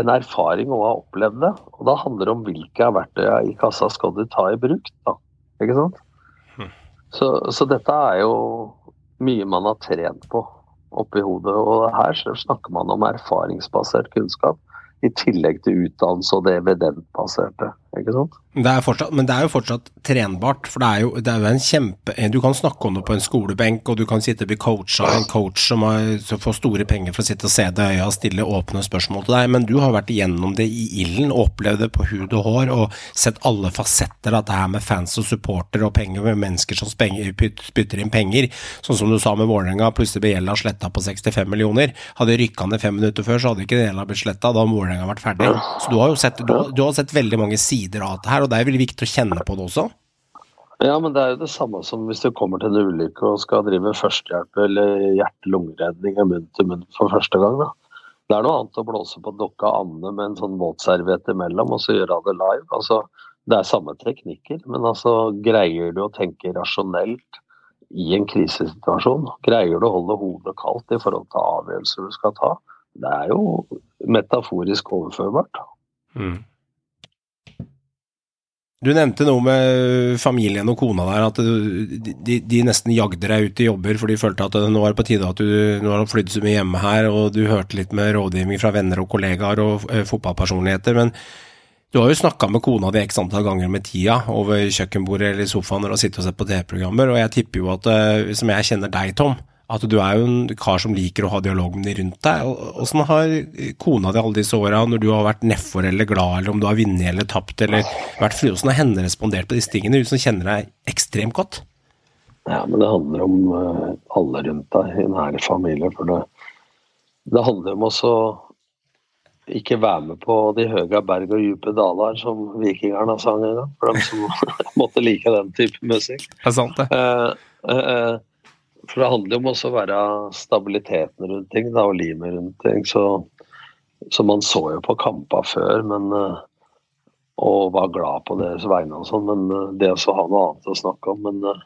E: en erfaring å ha opplevd det. Og da handler det om hvilke av verktøyene i kassa skal du ta i bruk. da, ikke sant? Så, så dette er jo mye man har trent på oppi hodet. Og her snakker man om erfaringsbasert kunnskap. I tillegg til utdannelse og det evidentbaserte. Ikke sant?
A: Det fortsatt, men det er jo fortsatt trenbart, for det er jo, det er jo en kjempe Du kan snakke om det på en skolebenk, og du kan sitte og bli coacha av en coach som, har, som får store penger for å sitte og se deg i øya og stille åpne spørsmål til deg, men du har vært igjennom det i ilden, opplevd det på hud og hår, og sett alle fasetter av det her med fans og supporter og penger med mennesker som spenger, spytter inn penger. Sånn som du sa med Vålerenga, plutselig ble gjelda sletta på 65 millioner. Hadde rykka ned fem minutter før, så hadde ikke gjelda blitt sletta, da hadde Vålerenga vært ferdig. Så du har jo sett, du, du har sett veldig mange sider av dette her, og det er veldig viktig å kjenne på det også.
E: Ja, men det er jo det samme som hvis du kommer til en ulykke og skal drive førstehjelp eller hjerte-lungeredning av munn til munn for første gang. da. Det er noe annet å blåse på dokka Anne med en sånn våtserviett imellom og så gjøre det live. Altså, det er samme teknikker, men altså, greier du å tenke rasjonelt i en krisesituasjon? Greier du å holde hodet kaldt i forhold til avgjørelser du skal ta? Det er jo metaforisk overførbart.
A: Du nevnte noe med familien og kona der, at de, de, nesten jagde deg ut i jobber for de følte at nå er det på tide at du har flydd så mye hjemme her, og du hørte litt med rådgivning fra venner og kollegaer og eh, fotballpersonligheter. Men du har jo snakka med kona di x antall ganger med tida over kjøkkenbordet eller i sofaen når du har sittet og sett på TV-programmer, og jeg tipper jo at, som jeg kjenner deg, Tom, at du er jo en kar som liker å ha dialog med de rundt deg. Åssen har kona di alle disse åra, når du har vært nedfor eller glad, eller om du har vunnet eller tapt, eller vært fri, åssen har henne respondert på disse tingene, hun som kjenner deg ekstremt godt?
E: Ja, men det handler om uh, alle rundt deg i nære familie. For det, det handler om også ikke være med på de høye berg og dype daler, som vikingerne sang en gang. For dem som [LAUGHS] måtte like den type musikk.
A: Det er sant, det.
E: Eh, uh, for det handler jo om å være stabiliteten rundt ting da, og limet rundt ting. Så, så, man så jo på kamper før men, eh, og var glad på deres vegne og sånn, men eh, det å ha noe annet å snakke om. Men eh,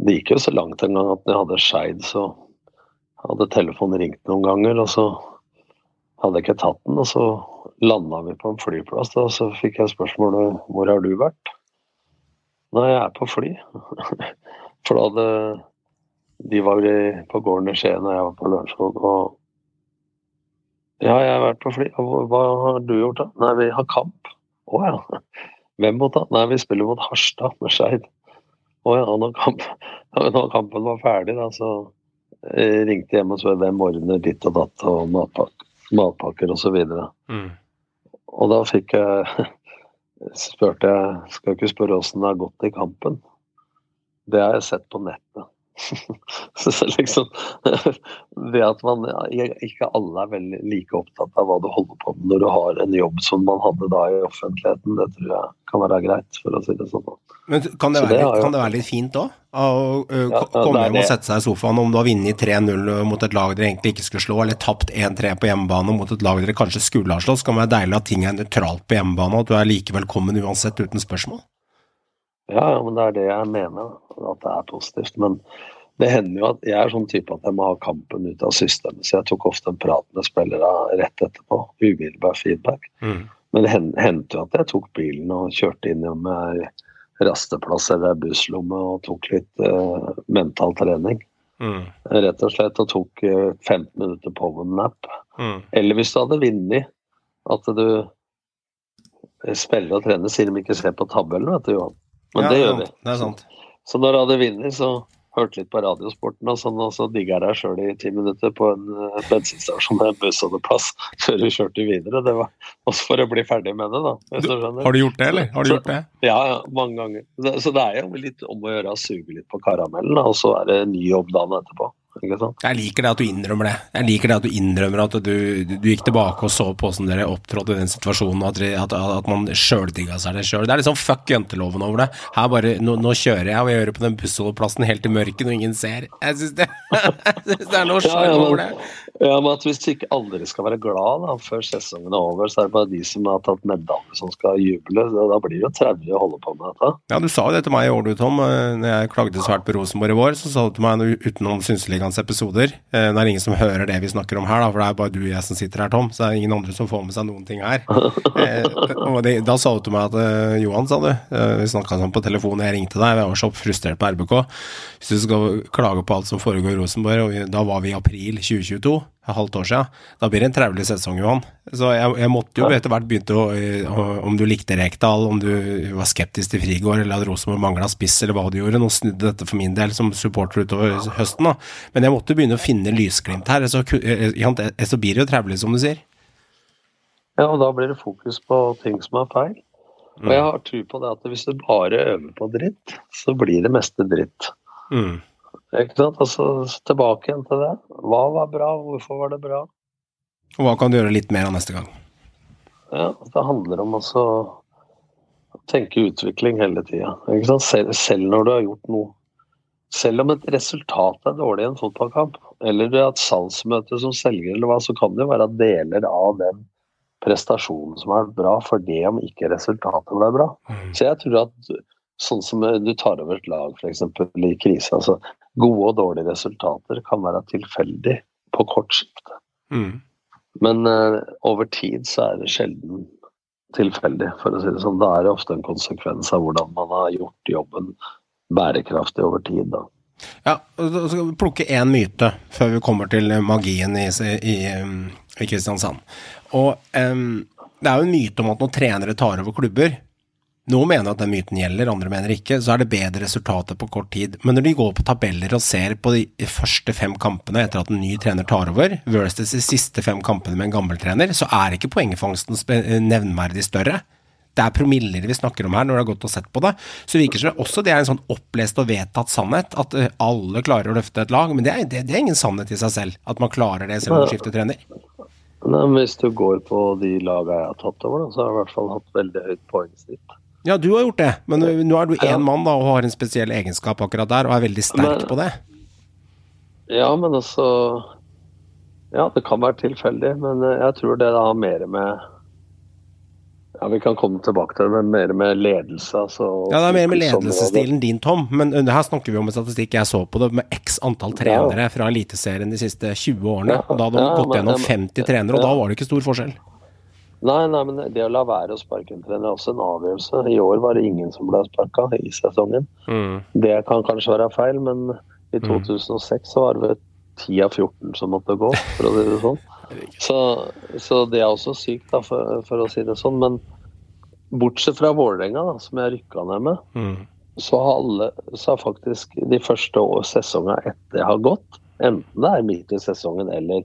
E: det gikk jo så langt en gang at når jeg hadde Skeid, så hadde telefonen ringt noen ganger, og så hadde jeg ikke tatt den. Og så landa vi på en flyplass, og så fikk jeg spørsmålet hvor har du vært? Nei, jeg er på fly. [LAUGHS] For da hadde de var på gården i Skien, og jeg var på Lørenskog. Og ja, jeg har vært på fly. Hva har du gjort, da? Nei, vi har kamp. Å ja. Hvem mot da? Nei, vi spiller mot Harstad med Skeid. Å ja, når, kamp, [LAUGHS] når, kampen var ferdig, da, så jeg ringte hjem og spurte hvem ordner ditt og datt og matpakker, matpakker osv. Mm. Og da fikk jeg [LAUGHS] spurte jeg skal ikke spørre åssen det har gått i kampen. Det har jeg sett på nettet. [LAUGHS] så liksom, [LAUGHS] det at man ikke alle er veldig like opptatt av hva du holder på med når du har en jobb som man hadde da i offentligheten, det tror jeg kan være greit, for å si det sånn.
A: Men kan det, være, det jo... kan det være, litt fint òg? Å ja, komme hjem og sette seg i sofaen om du har vunnet 3-0 mot et lag dere egentlig ikke skulle slå, eller tapt 1-3 på hjemmebane mot et lag dere kanskje skulle ha slått, så kan det være deilig at ting er nøytralt på hjemmebane, og at du er like velkommen uansett, uten spørsmål?
E: Ja, men det er det jeg mener, at det er positivt. Men det hender jo at jeg er sånn type at jeg må ha kampen ut av systemet, så jeg tok ofte en prat med spillere rett etterpå. Umiddelbar feedback. Mm. Men det hendte jo at jeg tok bilen og kjørte inn med rasteplass eller busslomme og tok litt uh, mental trening. Mm. Rett og slett, og tok uh, 15 minutter powernap. Mm. Eller hvis du hadde vunnet, at du spiller og trener, sier de ikke ser på tabellen, vet du, Johan. Men ja, det gjør vi.
A: Det er sant.
E: Så når hadde vunnet, så hørte litt på Radiosporten, og sånn, og så digga jeg deg sjøl i ti minutter på en uh, bensinstasjon med en bussholdeplass [LAUGHS] før du kjørte videre. Det var også for å bli ferdig med det, da.
A: Du, har du gjort det, eller? Har du så, gjort det?
E: Ja, ja, mange ganger. Så, så, det er jo litt om å gjøre å suge litt på karamellen, og så er det ny jobb dagen etterpå.
A: Jeg liker det at du innrømmer det. Jeg liker det at du innrømmer at du, du gikk tilbake og så på hvordan dere opptrådte i den situasjonen, at, at, at man sjøldigga seg det sjøl. Det er liksom fuck jenteloven over det. Her bare, nå, nå, kjører jeg, og jeg gjør det på den bussholdeplassen helt i mørket når ingen ser. Jeg syns det, [LAUGHS] det, er noe ja, over det.
E: Ja, men at Hvis ikke aldri skal være glad da, før sesongen er over, så er det bare de som har tatt medalje som skal juble. Da blir det jo traurig å holde på med dette.
A: Ja, Du sa jo det til meg i år, du Tom. Eh, når jeg klagde svært på Rosenborg i vår, så sa du til meg utenom Synseligaens episoder eh, Det er ingen som hører det vi snakker om her, da, for det er bare du og jeg som sitter her, Tom. Så det er ingen andre som får med seg noen ting her. [LAUGHS] Eh, og det, Da sa du til meg at Johan, sa du, vi snakka sånn på telefonen, jeg ringte deg, jeg var så frustrert på RBK. Hvis du skal klage på alt som foregår i Rosenborg, og da var vi i april 2022 et halvt år siden. Da blir det en traurig sesong, Johan. Så jeg, jeg måtte jo etter hvert begynne å Om du likte Rekdal, om du var skeptisk til Frigård, eller at Rosenborg mangla spiss, eller hva du gjorde. Nå snudde dette for min del som supporter utover høsten, da. Men jeg måtte begynne å finne lysglimt her. Så, så blir det jo traurig, som du sier.
E: Ja, og da blir det fokus på ting som er feil. Og jeg har tro på det at hvis du bare øver på dritt, så blir det meste dritt. Mm. Ikke sant? Altså tilbake igjen til det. Hva var bra, hvorfor var det bra?
A: Og hva kan du gjøre litt mer av neste gang?
E: Ja, Det handler om å tenke utvikling hele tida. Selv, selv når du har gjort noe. Selv om et resultat er dårlig i en fotballkamp, eller du har et salgsmøte som selger, eller hva, så kan det jo være deler av den prestasjonen som er bra, for det om ikke resultatet ble bra. Mm. Så jeg tror at sånn som du tar over et lag f.eks. i krise. altså Gode og dårlige resultater kan være tilfeldig på kort sikt. Mm. Men uh, over tid så er det sjelden tilfeldig, for å si det sånn. Da er det ofte en konsekvens av hvordan man har gjort jobben bærekraftig over tid. da.
A: Ja, så skal vi plukke én myte før vi kommer til magien i, i, i Kristiansand. Og um, det er jo en myte om at når trenere tar over klubber, noen mener at den myten gjelder, andre mener ikke. Så er det bedre resultater på kort tid. Men når de går på tabeller og ser på de første fem kampene etter at en ny trener tar over, versus de siste fem kampene med en gammel trener, så er ikke poengfangsten nevnverdig større. Det er promiller vi snakker om her når det er godt å sett på det. Så virker det også det er en sånn opplest og vedtatt sannhet, at eh, alle klarer å løfte et lag. Men det er, det, det er ingen sannhet i seg selv, at man klarer det selv om man skifter trener.
E: Nei, men Hvis du går på de lagene jeg har tatt over, da, så har jeg i hvert fall hatt veldig høyt poengsnitt.
A: Ja, du har gjort det, men nå er du én ja. mann da, og har en spesiell egenskap akkurat der, og er veldig sterk men, på det.
E: Ja, men altså Ja, det kan være tilfeldig, men eh, jeg tror det har mer med ja, Vi kan komme tilbake til det, men mer med ledelse. Altså,
A: ja, det er mer med ledelsesstilen din, Tom. Men her snakker vi om en statistikk jeg så på det, med x antall trenere fra Eliteserien de siste 20 årene. og Da hadde man gått gjennom 50 trenere, og da var det ikke stor forskjell.
E: Nei, nei, men det å la være å sparke en trener er også en avgjørelse. I år var det ingen som ble sparka i sesongen. Mm. Det kan kanskje være feil, men i 2006 mm. så var det 10 av 14 som måtte gå, for å si det sånn. Så, så det er også sykt, da, for, for, å si det sånn. Men bortsett fra Vålerenga, som jeg rykka ned med, mm. så har alle så har faktisk de første sesongene etter jeg har gått, enten det er midt i sesongen eller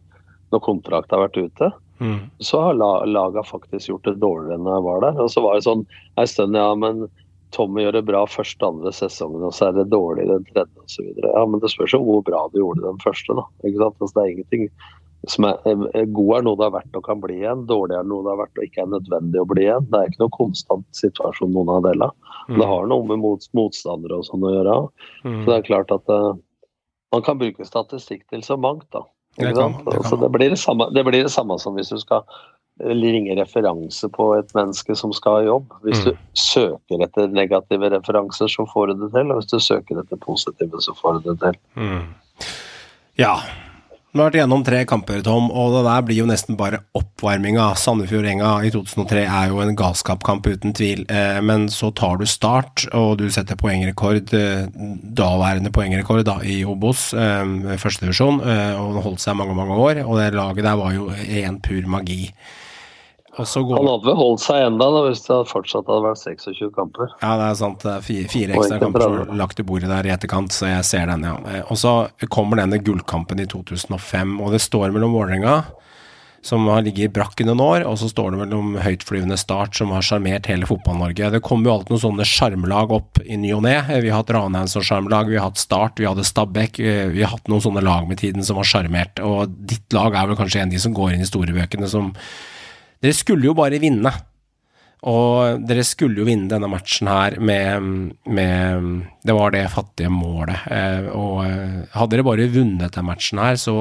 E: når kontrakten har vært ute, Mm. Så har laga faktisk gjort det dårligere enn jeg var der. Og så var det sånn en stund, ja, men Tommy gjør det bra første andre sesongen, og så er det dårlig den tredje osv. Ja, men det spørs jo hvor bra du gjorde den første, da. Ikke sant? Altså, det er ingenting som er, God er noe det er verdt og kan bli igjen. Dårlig er noe det er verdt og ikke er nødvendig å bli igjen. Det er ikke noe konstant situasjon noen av delene. Mm. Det har noe med mot, motstandere og sånn å gjøre. Mm. Så det er klart at uh, man kan bruke statistikk til så mangt, da. Det, kan, det, kan. det, blir det, samme, det, blir det samme som hvis du skal ringe referanse på et menneske som skal ha jobb. Hvis mm. du søker etter negative referanser, så får du det til. Og hvis du søker etter positive, så får du det til. Mm.
A: Ja, vi har vært gjennom tre kamper, Tom, og det der blir jo nesten bare oppvarminga. Sandefjord-Enga i 2003 er jo en galskapkamp, uten tvil. Eh, men så tar du start, og du setter poengrekord, eh, daværende poengrekord da, i Obos, eh, førstedivisjon, og holdt seg mange, mange år. Og det laget der var jo en pur magi.
E: Går... Han hadde vel holdt seg enda da, hvis det fortsatt hadde vært 26 kamper.
A: Ja, det er sant. Fire, fire ekstra kamper som lagt i bordet der i etterkant, så jeg ser den, ja. Eh, og så kommer denne gullkampen i 2005, og det står mellom Vålerenga, som har ligget i brakk i noen år, og så står det mellom høytflyvende Start, som har sjarmert hele Fotball-Norge. Det kommer jo alltid noen sånne sjarmlag opp i ny og ne. Vi har hatt Ranheim som sjarmlag, vi har hatt Start, vi hadde Stabæk. Eh, vi har hatt noen sånne lag med tiden som har sjarmert, og ditt lag er vel kanskje en av de som går inn i storebøkene som dere skulle jo bare vinne. Og dere skulle jo vinne denne matchen her med, med Det var det fattige målet. Eh, og eh, hadde dere bare vunnet den matchen her, så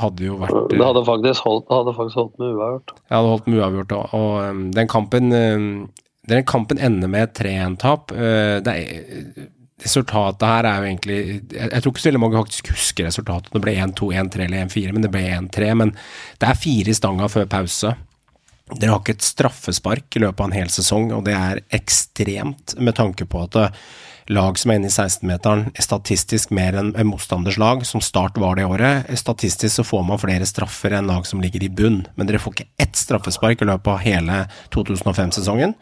A: hadde det jo vært
E: Det hadde faktisk holdt, hadde faktisk holdt med uavgjort.
A: Det hadde holdt med uavgjort òg. Og eh, den kampen Den kampen ender med 3-1-tap. Resultatet her er jo egentlig Jeg, jeg tror ikke så veldig mange faktisk husker resultatet. Det ble 1-2, 1-3 eller 1-4, men det ble 1-3. Men det er fire i stanga før pause. Dere har ikke et straffespark i løpet av en hel sesong, og det er ekstremt med tanke på at eh, lag som er inne i 16-meteren, er statistisk mer enn motstanders lag, som Start var det året. Statistisk så får man flere straffer enn lag som ligger i bunn, men dere får ikke ett straffespark i løpet av hele 2005-sesongen.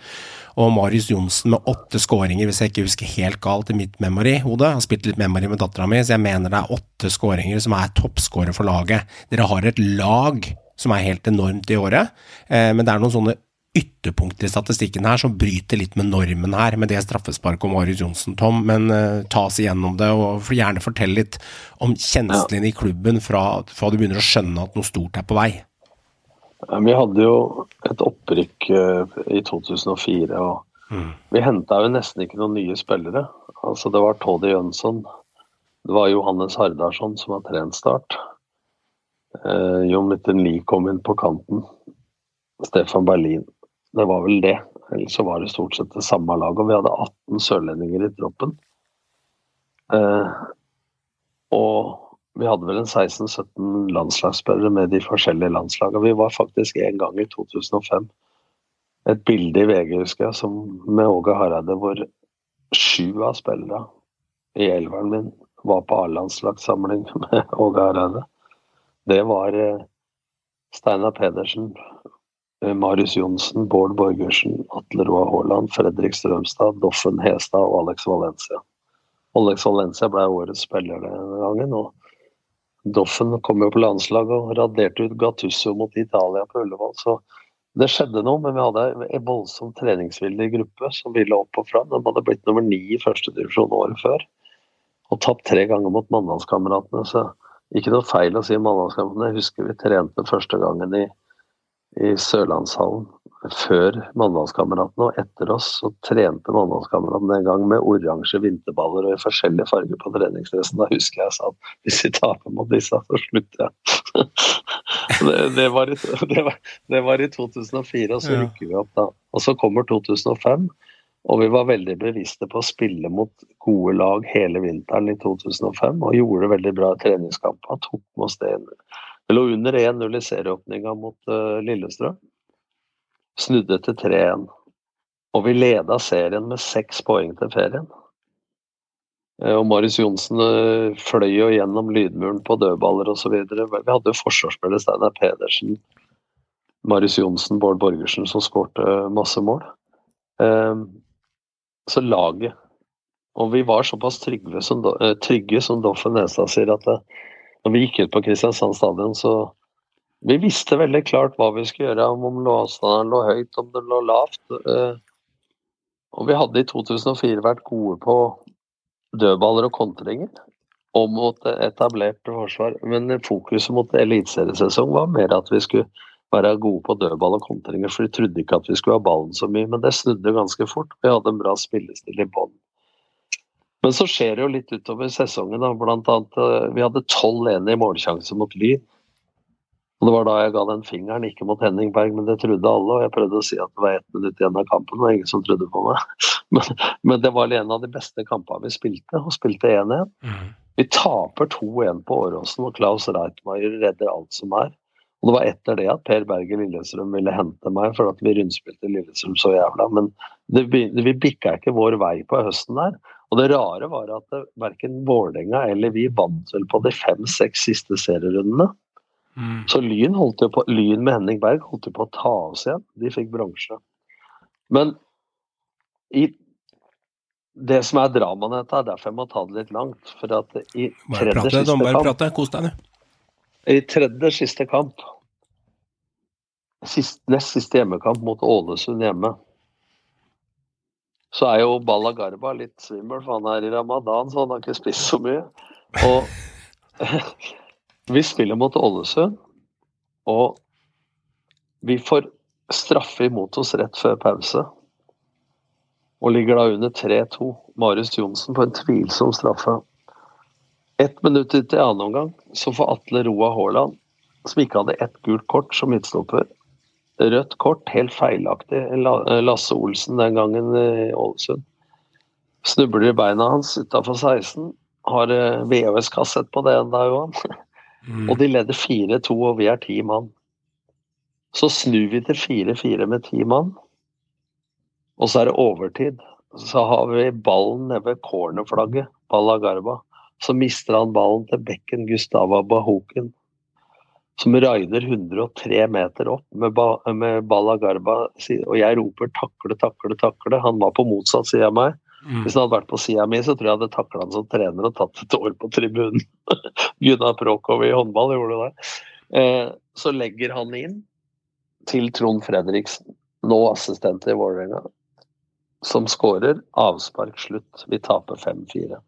A: Og Marius Johnsen med åtte skåringer, hvis jeg ikke husker helt galt i mitt memory-hode. Har spilt litt memory med dattera mi, så jeg mener det er åtte skåringer som er toppskårer for laget. Dere har et lag som er helt enormt i året. Eh, men det er noen sånne ytterpunkter i statistikken her som bryter litt med normen her, med det straffesparket om Marius Johnsen, Tom. Men uh, ta oss igjennom det, og gjerne fortell litt om kjenslene i klubben fra, fra, du begynner å skjønne at noe stort er på vei.
E: Vi hadde jo et opprykk uh, i 2004, og mm. vi henta jo nesten ikke noen nye spillere. Altså Det var Toddy Jønsson, det var Johannes Hardarson som var trent Start. Uh, Jon Mitten Lie kom inn på kanten. Stefan Berlin. Det var vel det. Ellers så var det stort sett det samme laget. Og vi hadde 18 sørlendinger i troppen. Uh, og vi hadde vel en 16-17 landslagsspillere med de forskjellige landslagene. Vi var faktisk en gang i 2005 et bilde i VG, husker jeg, som med Åge Hareide, hvor sju av spillerne i elveren min var på A-landslagssamling [LAUGHS] med Åge Hareide. Det var eh, Steinar Pedersen, eh, Marius Johnsen, Bård Borgersen, Atle Roa Haaland, Fredrik Strømstad, Doffen Hestad og Alex Valencia. Alex Valencia ble årets spiller den gangen. og Doffen kom jo på landslaget og raderte ut Gattusso mot Italia på Ullevål. Så det skjedde noe, men vi hadde en voldsomt treningsvillig gruppe som ville opp og fram. De hadde blitt nummer ni i første divisjon året før og tapt tre ganger mot Mandalskameratene. Så ikke noe feil å si Mandalskameratene. Jeg husker vi trente første gangen i, i Sørlandshallen før Mandalskameratene, og etter oss så trente Mandalskameratene en gang med oransje vinterballer og i forskjellige farger på treningsdressen. Da husker jeg sa at hvis vi taper mot disse, så slutter jeg. [LAUGHS] det, det, var i, [LAUGHS] det, var, det, var i, 2004, og så rykker vi opp da. Og så kommer 2005. Og vi var veldig bevisste på å spille mot gode lag hele vinteren i 2005, og gjorde det veldig bra treningskamper. Tok med oss det. Vi lå under 1-0 i serieåpninga mot eh, Lillestrøm. Snudde til 3-1. Og vi leda serien med seks poeng til ferien. Eh, Og Marius Johnsen eh, fløy jo gjennom lydmuren på dødballer osv. Vi hadde jo forsvarsspiller Steinar Pedersen, Marius Johnsen, Bård Borgersen som skårte masse mål. Eh, Så laget Og vi var såpass trygge som, eh, trygge som Doffen Nestad sier at det, når vi gikk ut på Kristiansand stadion, så vi visste veldig klart hva vi skulle gjøre, om, avstanden lå høyt, om det lå lavt. eh, Og vi hadde i 2004 vært gode på dødballer og kontringer og mot etablert forsvar. Men fokuset mot eliteseriesesong var mer at vi skulle være gode på dødball og kontringer, for de trodde ikke at vi skulle ha ballen så mye. Men det snudde ganske fort. Vi hadde en bra spillestil i bånn. Men så skjer det jo litt utover sesongen. da, blant annet, eh, Vi hadde 12-1 i målsjanse mot Lyn. Og Det var da jeg ga den fingeren, ikke mot Henning Berg, men det trodde alle. Og jeg prøvde å si at det var ett minutt igjen av kampen, var ingen som trodde på meg. [LAUGHS] Men, men det var en av de beste kampene vi spilte, og spilte 1-1. Vi taper 2-1 på Åråsen, og Klaus Reitmeier redder alt som er. Og det var etter det at Per Berger Lillestrøm ville hente meg, for at vi rundspilte Lillestrøm så jævla. Men det, vi bikka ikke vår vei på høsten der. Og det rare var at det, verken Vålerenga eller vi vant vel på de fem-seks siste serierundene.
A: Mm.
E: Så Lyn, holdt jo på, Lyn med Henning Berg holdt jo på å ta oss igjen. De fikk bronse. Men i det som er dramaet i dette, er derfor jeg må ta det litt langt. For at i tredje siste
A: kamp Bare prat. Kos deg, du.
E: I tredje siste kamp, sist, nest siste hjemmekamp mot Ålesund hjemme, så er jo Balla Garba litt svimmel, for han er i ramadan, så han har ikke spist så mye. Og [LAUGHS] vi spiller mot Ålesund, og vi får straffe imot oss rett før pause. Og ligger da under 3-2. Marius Johnsen på en tvilsom straffe. Ett minutt ut i annen omgang så får Atle Roa Haaland, som ikke hadde ett gult kort som midtstopper, rødt kort, helt feilaktig. Lasse Olsen den gangen i Ålesund. Snubler i beina hans utafor 16. Har eh, VHS-kassett på det ennå, Johan.
A: Mm.
E: Og de leder 4-2, og vi er ti mann. Så snur vi til 4-4 med ti mann, og så er det overtid. Så har vi ballen nede ved cornerflagget, Balla Garba. Så mister han ballen til bekken Gustava Bahoken, som raider 103 meter opp med, ba med Balla Garba. Og jeg roper 'takle, takle, takle'. Han var på motsatt side av meg.
A: Mm.
E: Hvis han hadde vært på sida mi, så tror jeg jeg hadde takla han som trener og tatt et år på tribunen. [LAUGHS] Gunnar Prokov i håndball gjorde det. Eh, så legger han inn til Trond Fredriksen, nå assistent i Vålerenga, som skårer. Avspark slutt. Vi taper 5-4.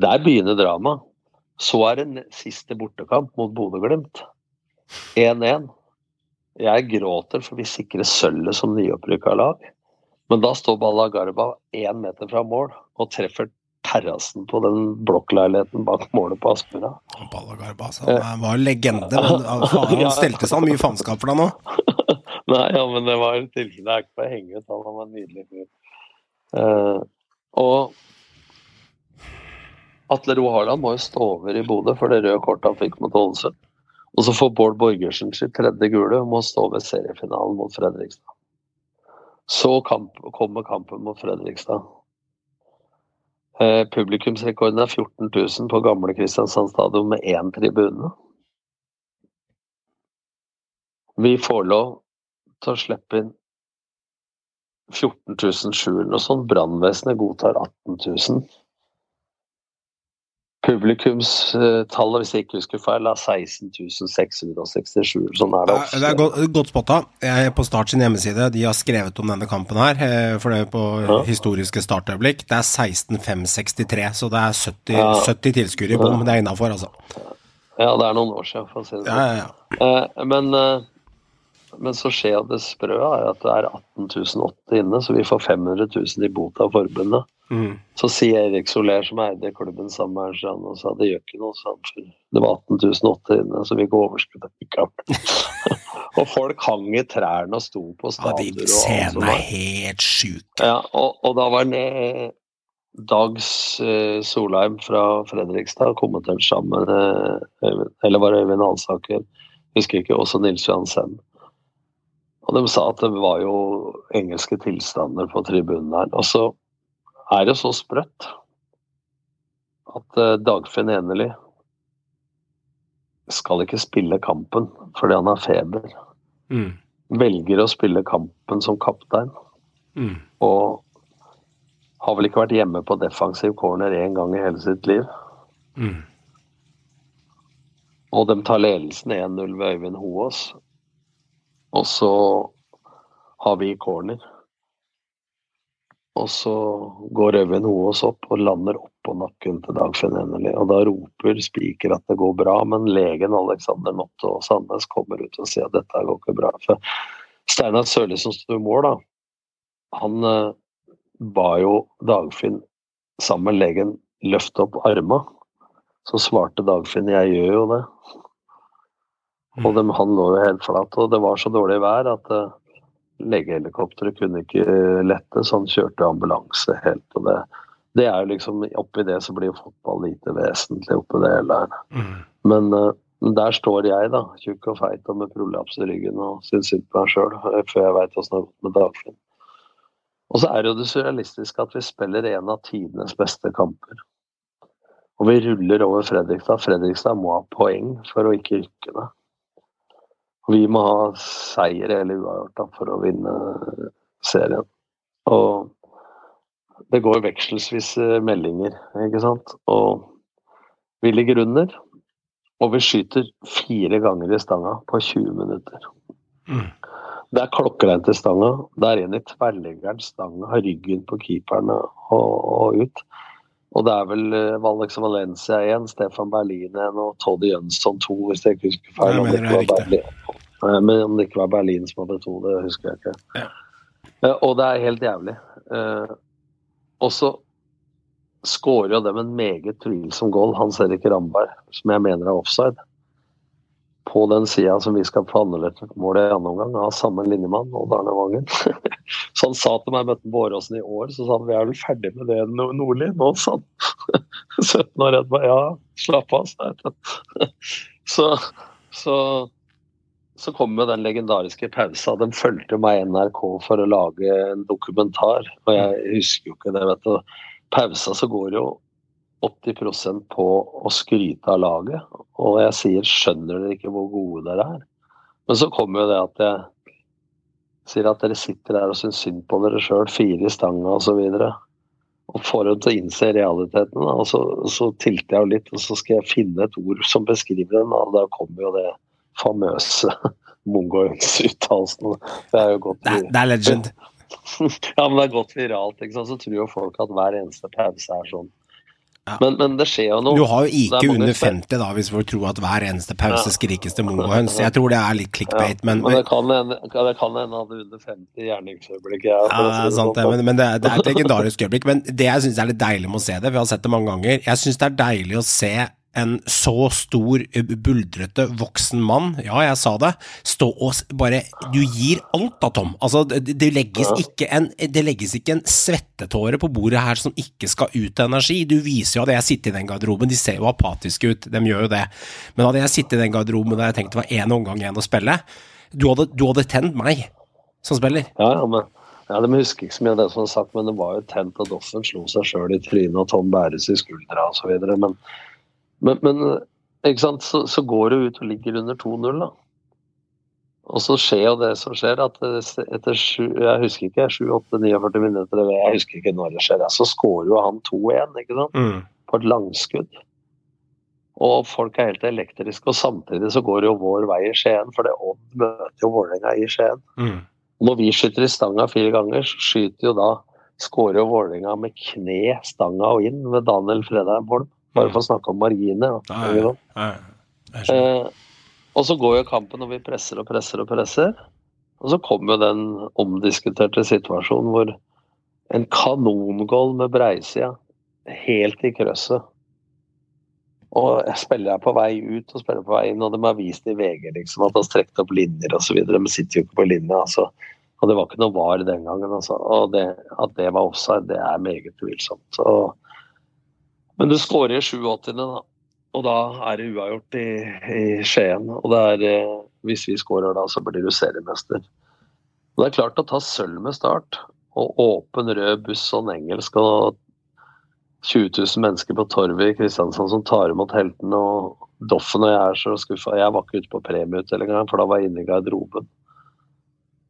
E: Der begynner dramaet. Så er det en siste bortekamp mot Bodø-Glimt. 1-1. Jeg gråter, for vi sikrer sølvet som nyopprykka lag. Men da står Balla Garba én meter fra mål og treffer terrassen på den blokkleiligheten bak målet på Aspmyra.
A: Balla Garba, altså. Han var legende, men [LAUGHS] han, stelte seg mye faenskap for deg nå. [LAUGHS]
E: Nei, ja, men det var tilfelle. Det er ikke for å henge ut han, var en nydelig fyr. Eh, og Atle Roe Harland må jo stå over i Bodø for det røde kortet han fikk mot Ålesund. Og så får Bård Borgersen sitt tredje gule og må stå ved seriefinalen mot Fredrikstad. Så kamp, kommer kampen mot Fredrikstad. Eh, publikumsrekorden er 14 000 på gamle Kristiansand stadion med én tribune. Vi får lov til å slippe inn 14 700 eller og sånn Brannvesenet godtar 18 000. Publikumstallet, hvis jeg ikke husker feil, er 16.667. Sånn er det ofte.
A: Det er godt, godt spotta. Jeg er på Start sin hjemmeside. De har skrevet om denne kampen her. eh, For det er på
E: Ja.
A: historiske startøyeblikk. Det er 16563, så det er 70,
E: Ja.
A: 70 tilskuere i bom. Det er innafor, altså.
E: Ja, det er noen år siden, for å si det sånn.
A: ja, ja.
E: Eh, Men, eh, men så skjer det sprø er at det er 18.080 inne, så vi får 500 000 i bot av forbundet.
A: Mm.
E: Så sier Erik Soler, som eide klubben sammen med Ernst Jan, og sa det gjør ikke noe, sa han, det var 18 008 inne, så vi går overskudd [LAUGHS] og folk hang i trærne og sto på
A: ja
E: stader.
A: de scenene er helt sjuke.
E: Ja, og, og da var det Dags eh, Solheim fra Fredrikstad kommentert sammen med Øyvind, eller var det Øyvind Alsaker, husker ikke, også Nils Johan Sem. Og de sa at det var jo engelske tilstander på tribunen her. Og så er det så sprøtt at eh, Dagfinn Enerli skal ikke spille kampen fordi han har feber.
A: Mm.
E: Velger å spille kampen som kaptein.
A: Mm.
E: Og har vel ikke vært hjemme på defensiv corner én gang i hele sitt liv.
A: Mm.
E: Og de tar ledelsen 1-0 ved Øyvind Hoaas. Og så har vi corner. Og så går Øyvind Hoaas opp og lander oppå nakken til Dagfinn Hennelie. Og da roper Spiker at det går bra, men legen Alexander Notto og Sandnes kommer ut og sier at dette går ikke bra. For Steinar Sørli som sto i mål, da, han eh, ba jo Dagfinn sammen med legen løfte opp arma. Så svarte Dagfinn 'jeg gjør jo det'. Og dem, han lå jo helt flat. Og det var så dårlig vær at uh, legehelikopteret kunne ikke eh, lette, så han kjørte ambulanse helt. Og det, det er jo liksom Oppi det så blir jo fotball lite vesentlig oppi det hele her.
A: Mm.
E: Men uh, der står jeg, da, tjukk og feit og med prolaps i ryggen og syns synd på meg sjøl, før jeg veit åssen det har gått med Dagfinn. Og så er det jo det surrealistiske at vi spiller en av tidenes beste kamper. Og vi ruller over Fredrikstad. Fredrikstad må ha poeng for å ikke rykke ned. Vi må ha seier eller uavgjort for å vinne serien. Og det går vekselsvis eh, meldinger, ikke sant. Og vi ligger under. Og vi skyter fire ganger i stanga på 20 minutter.
A: Mm.
E: Det er klokkereint til stanga. Det er en i tverrleggeren stanga, har ryggen på keeperne og, og ut. Og det er vel uh, Alex Valencia igjen, Stefan Berlin igjen og Toddy Jønsson to, hvis jeg ikke husker feil.
A: Jeg
E: det
A: det er
E: var Berlin. Eh, Men om det ikke var Berlin som hadde to, det husker jeg ikke.
A: Ja.
E: Eh, Og det er helt jævlig. Eh, Og så skårer jo dem en meget tvilsom goal, Hans Erik Ramberg, som jeg mener er offside. På den sida som vi skal få annullert målet i andre omgang, av samme linjemann, Odd Arne Vangen. [LAUGHS] så han sa til meg, møtte han på Åråsen i år, så sa han vi er vel ferdig med det, Nor- Nordli? Nå, sa han. 17 år etterpå. Ja, slapp av, sa jeg. [LAUGHS] så, så så kom jo den legendariske pausa. De fulgte meg i NRK for å lage en dokumentar. Og jeg husker jo ikke det, vet du. Pausa så går jo 80% på å skryte av laget. Og jeg sier 'skjønner dere ikke hvor gode dere er'? Men så kommer jo det at jeg sier at dere sitter der og syns synd på dere sjøl, fire i stanga osv. Og får dem til å innse realiteten. Og så, så tilter jeg jo litt, og så skal jeg finne et ord som beskriver den. Og da kommer jo det famøse [LAUGHS] Mongoens-uttalelsen. Det er jo godt
A: Det, er- det er legend. [LAUGHS]
E: ja, men det er godt viralt. ikke sant? Så tror jo folk at hver eneste pause er sånn.
A: Ja.
E: Men, men det skjer jo noe.
A: Du har jo
E: ikke
A: IQ
E: er
A: under 50, da, hvis folk tror at hver eneste pause
E: Ja.
A: skrikes til mongohøns. Jeg tror det er litt clickbait, men,
E: men det kan hende det kan hende at under 50 gjerningsøyeblikk ja,
A: Ja, det er sant det, men, men det, er, det er et [LAUGHS] legendarisk øyeblikk. Men det jeg syns er litt deilig med å se det, vi har sett det mange ganger Jeg syns det er deilig å se en så stor, eh, buldrete voksen mann, ja, jeg sa det, stå og bare Du gir alt da, Tom. Altså, det, legges ikke en, det legges ikke en svettetåre på bordet her som ikke skal ut til energi. Du viser jo at jeg sitter i den garderoben, de ser jo apatiske ut, de gjør jo det. Men hadde jeg sittet i den garderoben der jeg tenkte det var én omgang igjen å spille, du hadde, du hadde tent meg som spiller.
E: Ja, ja, men, ja, De husker ikke så mye av det som er sagt, men det var jo tent, og Doffen slo seg sjøl i trynet, og Tom bæres i skuldra osv. Men, men, men ikke sant? Så, så går du ut og ligger under 2-0, da. Og så skjer jo det som skjer, at etter sju, jeg husker ikke, 7-8-49 minutter, jeg husker ikke når det skjer, så skårer jo han 2-1, ikke sant?
A: Mm.
E: På et langskudd. Og folk er helt elektriske, og samtidig så går det jo vår vei i Skien, for det Odd møter jo Vålerenga i Skien.
A: Mm.
E: Når vi skyter i stanga fire ganger, så skyter jo da skårer jo Vålerenga med kne, stanga og inn ved Daniel Fredheim Holm. Bare for å snakke om marginer. da.
A: Ja, ja,
E: sant?
A: ja.
E: Eh, og så går jo kampen, og vi presser og presser og presser. Og så kommer jo den omdiskuterte situasjonen hvor en kanongål med breisida helt i krøsset. Og jeg spiller er på vei ut og spiller på vei inn, og de har vist i VG liksom at de har strekt opp linjer osv. De sitter jo ikke på linja. altså. Og det var ikke noe var den gangen. altså. Og det, at det var offside, det er meget tvilsomt. Og, men du skårer i 87., da. Og da er det uavgjort i, i Skien. Og er, eh, hvis vi skårer da, så blir du seriemester. Og det er klart å ta sølv med start, og åpen rød buss sånn engelsk og 20 000 mennesker på torvet i Kristiansand som tar imot heltene. Og Doffen og jeg er så skuffa. Jeg var ikke ute på premieutdelinga, for da var jeg inne i garderoben.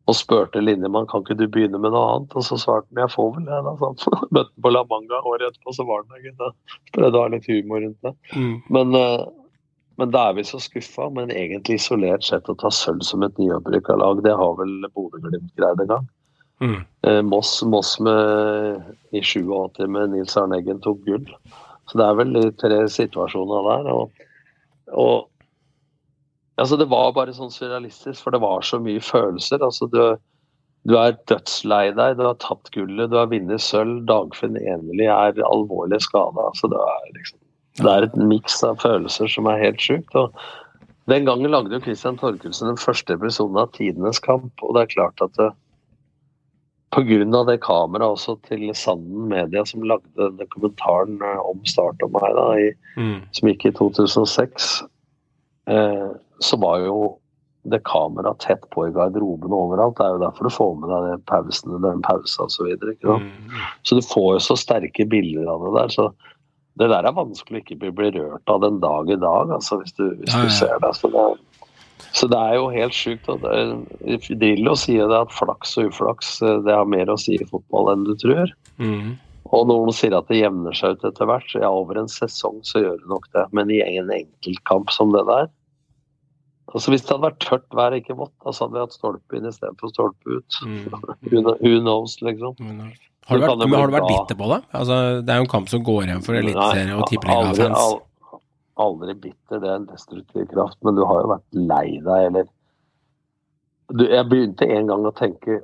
E: Og spurte Linjemann kan ikke du begynne med noe annet, og så svarte han jeg får vel det. da. [LAUGHS] Møtte han på La Manga året etterpå, så var han der. Prøvde å ha litt humor rundt det.
A: Mm.
E: Men, eh, men da er vi så skuffa. Men egentlig isolert sett å ta sølv som et nyopprykka lag, det har vel Bodø-Glimt greid en gang.
A: Mm.
E: Eh, Moss, Moss med, i 87 med Nils Arne Eggen tok gull. Så det er vel de tre situasjoner der. Og, og altså det var bare sånn surrealistisk, for det var så mye følelser. altså du, du er dødslei deg, du har tapt gullet, du har vunnet sølv. Dagfinn Enerli er alvorlig skada. Altså det, er liksom, det er et miks av følelser som er helt sjukt. og Den gangen lagde jo Christian Torkelsen den første episoden av Tidenes kamp, og det er klart at det, Pga. det kameraet også til Sanden Media som lagde kommentaren eh, om Start om meg, da, i,
A: Mm.
E: som gikk i 2006, eh, så var jo det kamera tett på i garderoben overalt. Det er jo derfor du får med deg det pausene, den pausa osv. Så, videre, ikke sant?
A: Mm.
E: så du får jo så sterke bilder av det der. så det der er vanskelig å ikke bli, rørt av den dag i dag, altså, hvis du, hvis du ser det. Så det, så det er jo helt sjukt. Drillo sier det at flaks og uflaks det har mer å si i fotball enn du tror.
A: Mm.
E: Og noen sier at det jevner seg ut etter hvert. så Ja, over en sesong så gjør det nok det. Men i en enkeltkamp som det der altså Hvis det hadde vært tørt vær, ikke vått, da så hadde vi hatt stolpe inn istedenfor stolpe ut.
A: Mm. [LAUGHS]
E: Who knows, liksom.
A: Men, Har du, vært, men har du vært bitter på det? Altså, det er jo en kamp som går igjen for eliteserie og
E: aldri,
A: tippeligafans.
E: al- aldri bitter, det er en destruktiv kraft. Men du har jo vært lei deg, eller du, Jeg begynte en gang å tenke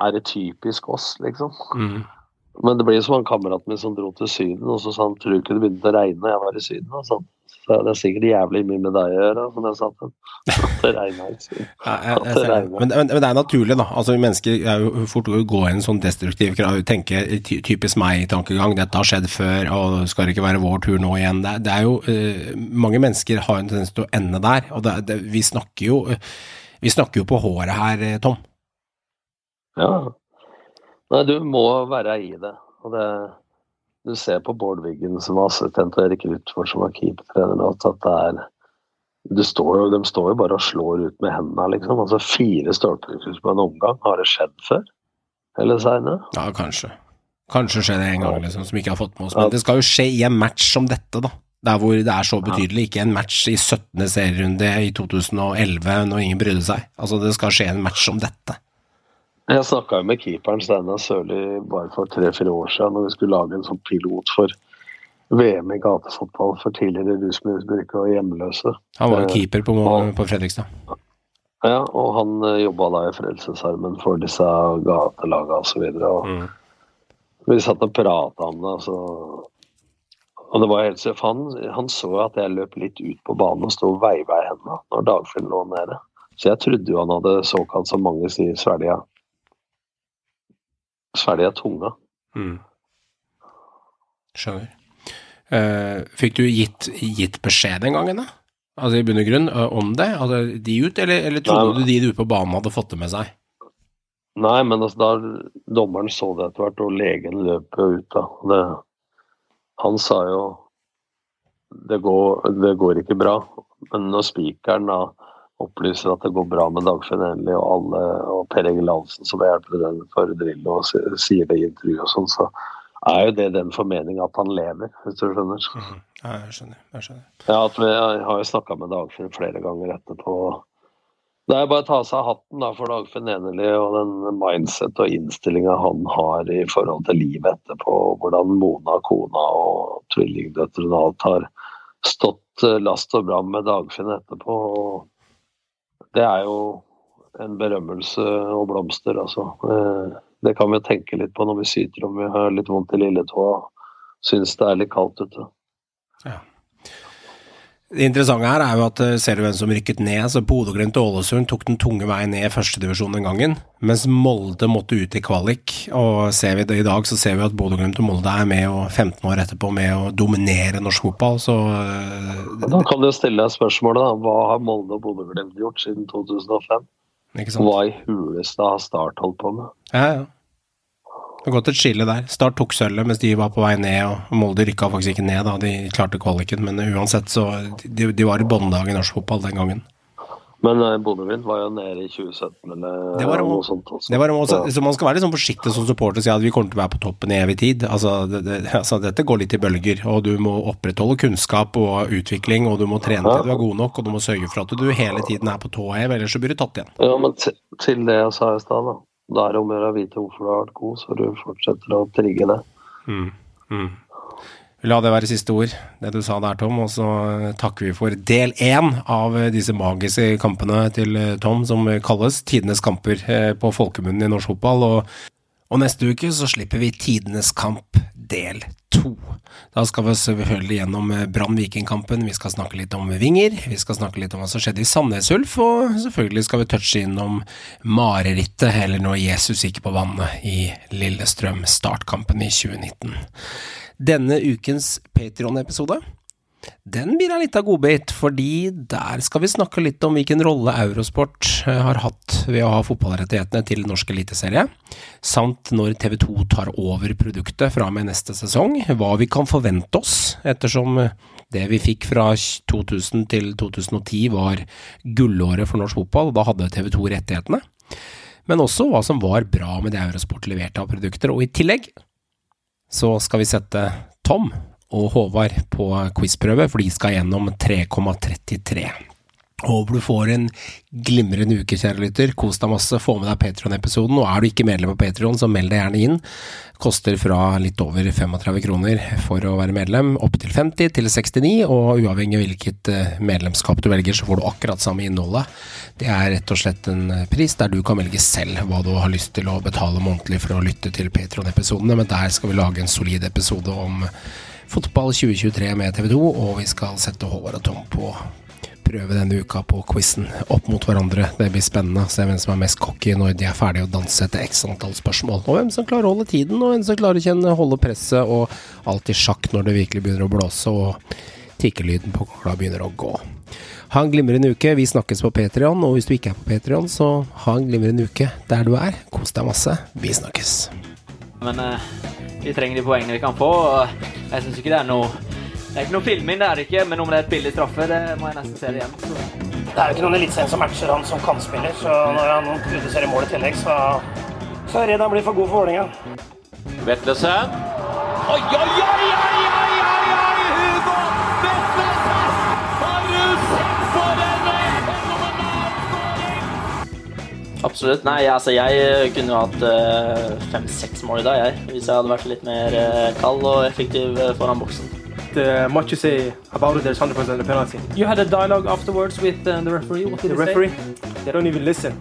E: Er det typisk oss, liksom?
A: Mm.
E: Men det blir som han kameraten min som dro til Syden, og så sa han tror du ikke det begynte å regne jeg var i Syden? Og sånn. Så det er sikkert jævlig mye med deg å gjøre, som jeg sa til ham.
A: Men, men, men det er naturlig, da. Altså, mennesker er jo fort å gå i en sånn destruktiv tenke ty- typisk meg-tankegang. Dette har skjedd før, og skal det ikke være vår tur nå igjen? Det, det er jo uh, Mange mennesker har en tendens til å ende der, og det, det, vi snakker jo Vi snakker jo på håret her, eh, Tom.
E: Ja. Nei, du må være i det. Og det du ser på Bård Wiggen som var assistent og Erik Ruthvold som var keepertrener nå, at det er du står jo, De står jo bare og slår ut med hendene, liksom. Altså Fire stolpekryss på en omgang. Har det skjedd før? Eller seinere?
A: Ja, kanskje. Kanskje skjer det en gang, liksom, som ikke har fått med oss. Men det skal jo skje i en match som dette, da. Der hvor det er så betydelig. Ikke en match i 17. serierunde i 2011 når ingen brydde seg. Altså, det skal skje en match som dette.
E: Jeg snakka med keeperen Steinar Sørli bare for tre-fire år siden når vi skulle lage en sånn pilot for VM i gatefotball for tidligere rusmisbrukere og hjemløse.
A: Han var jo
E: Eh,
A: keeper på, på Fredrikstad.
E: Ja, og han eh, jobba da i Frelsesarmen for disse gatelaga osv.
A: Mm.
E: vi satt og prata om det, så Og det var helt så han, han så at jeg løp litt ut på banen og sto og veiva i hendene når Dagfinn lå nede. Så jeg trodde jo han hadde såkalt, som mange sier, svelga Svelga tunga.
A: Mm. Skjønner. Uh, fikk du gitt, gitt beskjed den gangen, da? Altså i bunn og grunn, uh, om det? Altså de ut, eller, eller trodde
E: Nei.
A: du de ute på banen hadde fått det med seg?
E: Nei, men altså, da dommeren så det etter hvert, og legen løp jo ut da. Det, han sa jo det går, det går ikke bra. Men når spikeren da opplyser at det går bra med Dagfinn Enli og alle, og Per Egil Hansen som er den for Drillo og sier det i intervju og sånn, så er jo det den formening at han lever, hvis du skjønner.
A: Ja, jeg skjønner. Jeg skjønner.
E: Ja, at vi, jeg har jo snakka med Dagfinn flere ganger etterpå. Det er bare å ta av seg hatten da, for Dagfinn Enerli og den mindset og innstillinga han har i forhold til livet etterpå. og Hvordan Mona, kona og tvillingdøtrene og alt har stått eh, last og bram med Dagfinn etterpå. og Det er jo en berømmelse og blomster, altså. Eh, Det kan vi tenke litt på når vi syter om vi har litt vondt i lilletåa og syns det er litt kaldt ute.
A: Det interessante her er jo at eh, ser du hvem som rykket ned, så Bodø-Glimt og Ålesund tok den tunge veien ned i førstedivisjon den gangen, mens Molde måtte ut i kvalik. Og ser vi det i dag, så ser vi at Bodø-Glimt og Molde er med og 15 år etterpå med å dominere norsk fotball, så eh,
E: Da kan du stille deg spørsmålet, da. Hva har Molde og Bodø-Glimt gjort siden 2005?
A: Ikke sant?
E: Hva i huleste har Start holdt på med?
A: Ja, ja. Det har gått et skille der. Start tok sølvet mens de var på vei ned, og Molde rykka faktisk ikke ned da de klarte kvaliken, men uansett så De, de var i båndlag i norsk fotball den gangen.
E: Men eh, Bodø-Glimt var jo nede i 2017 eller
A: Det var
E: noe sånt. Også.
A: Det var også,
E: Ja.
A: så Man skal være litt sånn forsiktig som supporter og si at vi kommer til å være på toppen i evig tid. Altså, det, det, [LAUGHS] altså, Dette går litt i bølger, og du må opprettholde kunnskap og utvikling, og du må trene til du er god nok, og du må sørge for at du hele tiden er på tå hev, ellers så blir du tatt igjen.
E: Ja, men til, til det jeg sa i stad, da. Da er det om å gjøre å vite hvorfor du har vært god, så du fortsetter å trigge det.
A: Mm. Mm. La det være siste ord, det du sa der, Tom. Og så takker vi for del én av disse magiske kampene til eh, Tom, som kalles tidenes kamper eh, på folkemunnen i norsk fotball. Og, og neste uke så slipper vi tidenes kamp del to. Da skal vi selvfølgelig gjennom eh, Brann-Viking-kampen, vi skal snakke litt om vinger, vi skal snakke litt om hva som skjedde i Sandnes Ulf, og selvfølgelig skal vi touche innom marerittet, eller når Jesus gikk på vannet i Lillestrøm, startkampen i 2019. Denne ukens Patron-episode den blir en liten godbit, fordi der skal vi snakke litt om hvilken rolle Eurosport eh, har hatt ved å ha fotballrettighetene til norsk eliteserie, samt når TV 2 tar over produktet fra og med neste sesong, hva vi kan forvente oss, ettersom det vi fikk fra 2000 til 2010 var gullåret for norsk fotball, da hadde TV 2 rettighetene, men også hva som var bra med det Eurosport leverte av produkter, og i tillegg så skal vi sette Tom og Håvard på quizprøve, for de skal gjennom 3,33. Håper du får en glimrende uke, kjære lytter. Kos deg masse, få med deg Patron-episoden. Og er du ikke medlem av Patron, så meld deg gjerne inn. Koster fra litt over 35 kroner for å være medlem, opp til 50 til 69, og uavhengig av hvilket eh, medlemskap du velger, så får du akkurat samme innholdet. Det er rett og slett en pris der du kan velge selv hva du har lyst til å betale månedlig for å lytte til Patron-episodene, men der skal vi lage en solid episode om fotball 2023 med TV 2, og vi skal sette Håvard og Tom på prøve denne uka på quizen opp mot hverandre. Det blir spennende. Se hvem som er mest cocky når de er ferdige å danse etter x antall spørsmål. Og hvem som klarer å holde tiden, og hvem som klarer å kjenne holde presset, og alt i sjakk når det virkelig begynner å blåse, og tikkelyden på klokka begynner å gå. Ha en glimrende uke. Vi snakkes på Patrion, og hvis du ikke er på Patrion, så ha en glimrende uke der du er. Kos deg masse. Vi snakkes.
F: Men eh, vi trenger de poengene vi kan få. og Jeg syns ikke det er noe Det er ikke noe filming, det er det ikke, men om det er et billig straffe, det må jeg nesten se det igjen. Så.
G: Det er jo ikke noen eliteserien som matcher han som kantspiller, så når han produserer mål i tillegg, så, så er jeg redd han blir for god for Vålerenga.
B: Vetlesen. Oi, oi, oi, oi, oi, oi,
F: Absolutt. Nei, altså jeg eh, kunne jo hatt eh, fem-seks mål i dag, jeg. Hvis jeg hadde vært litt mer eh, kald og effektiv foran boksen.
H: Uh, much you say about it, there's 100% a penalty.
I: You had a dialogue afterwards with uh, the referee. What did
H: the
I: referee? Say?
H: They don't even listen.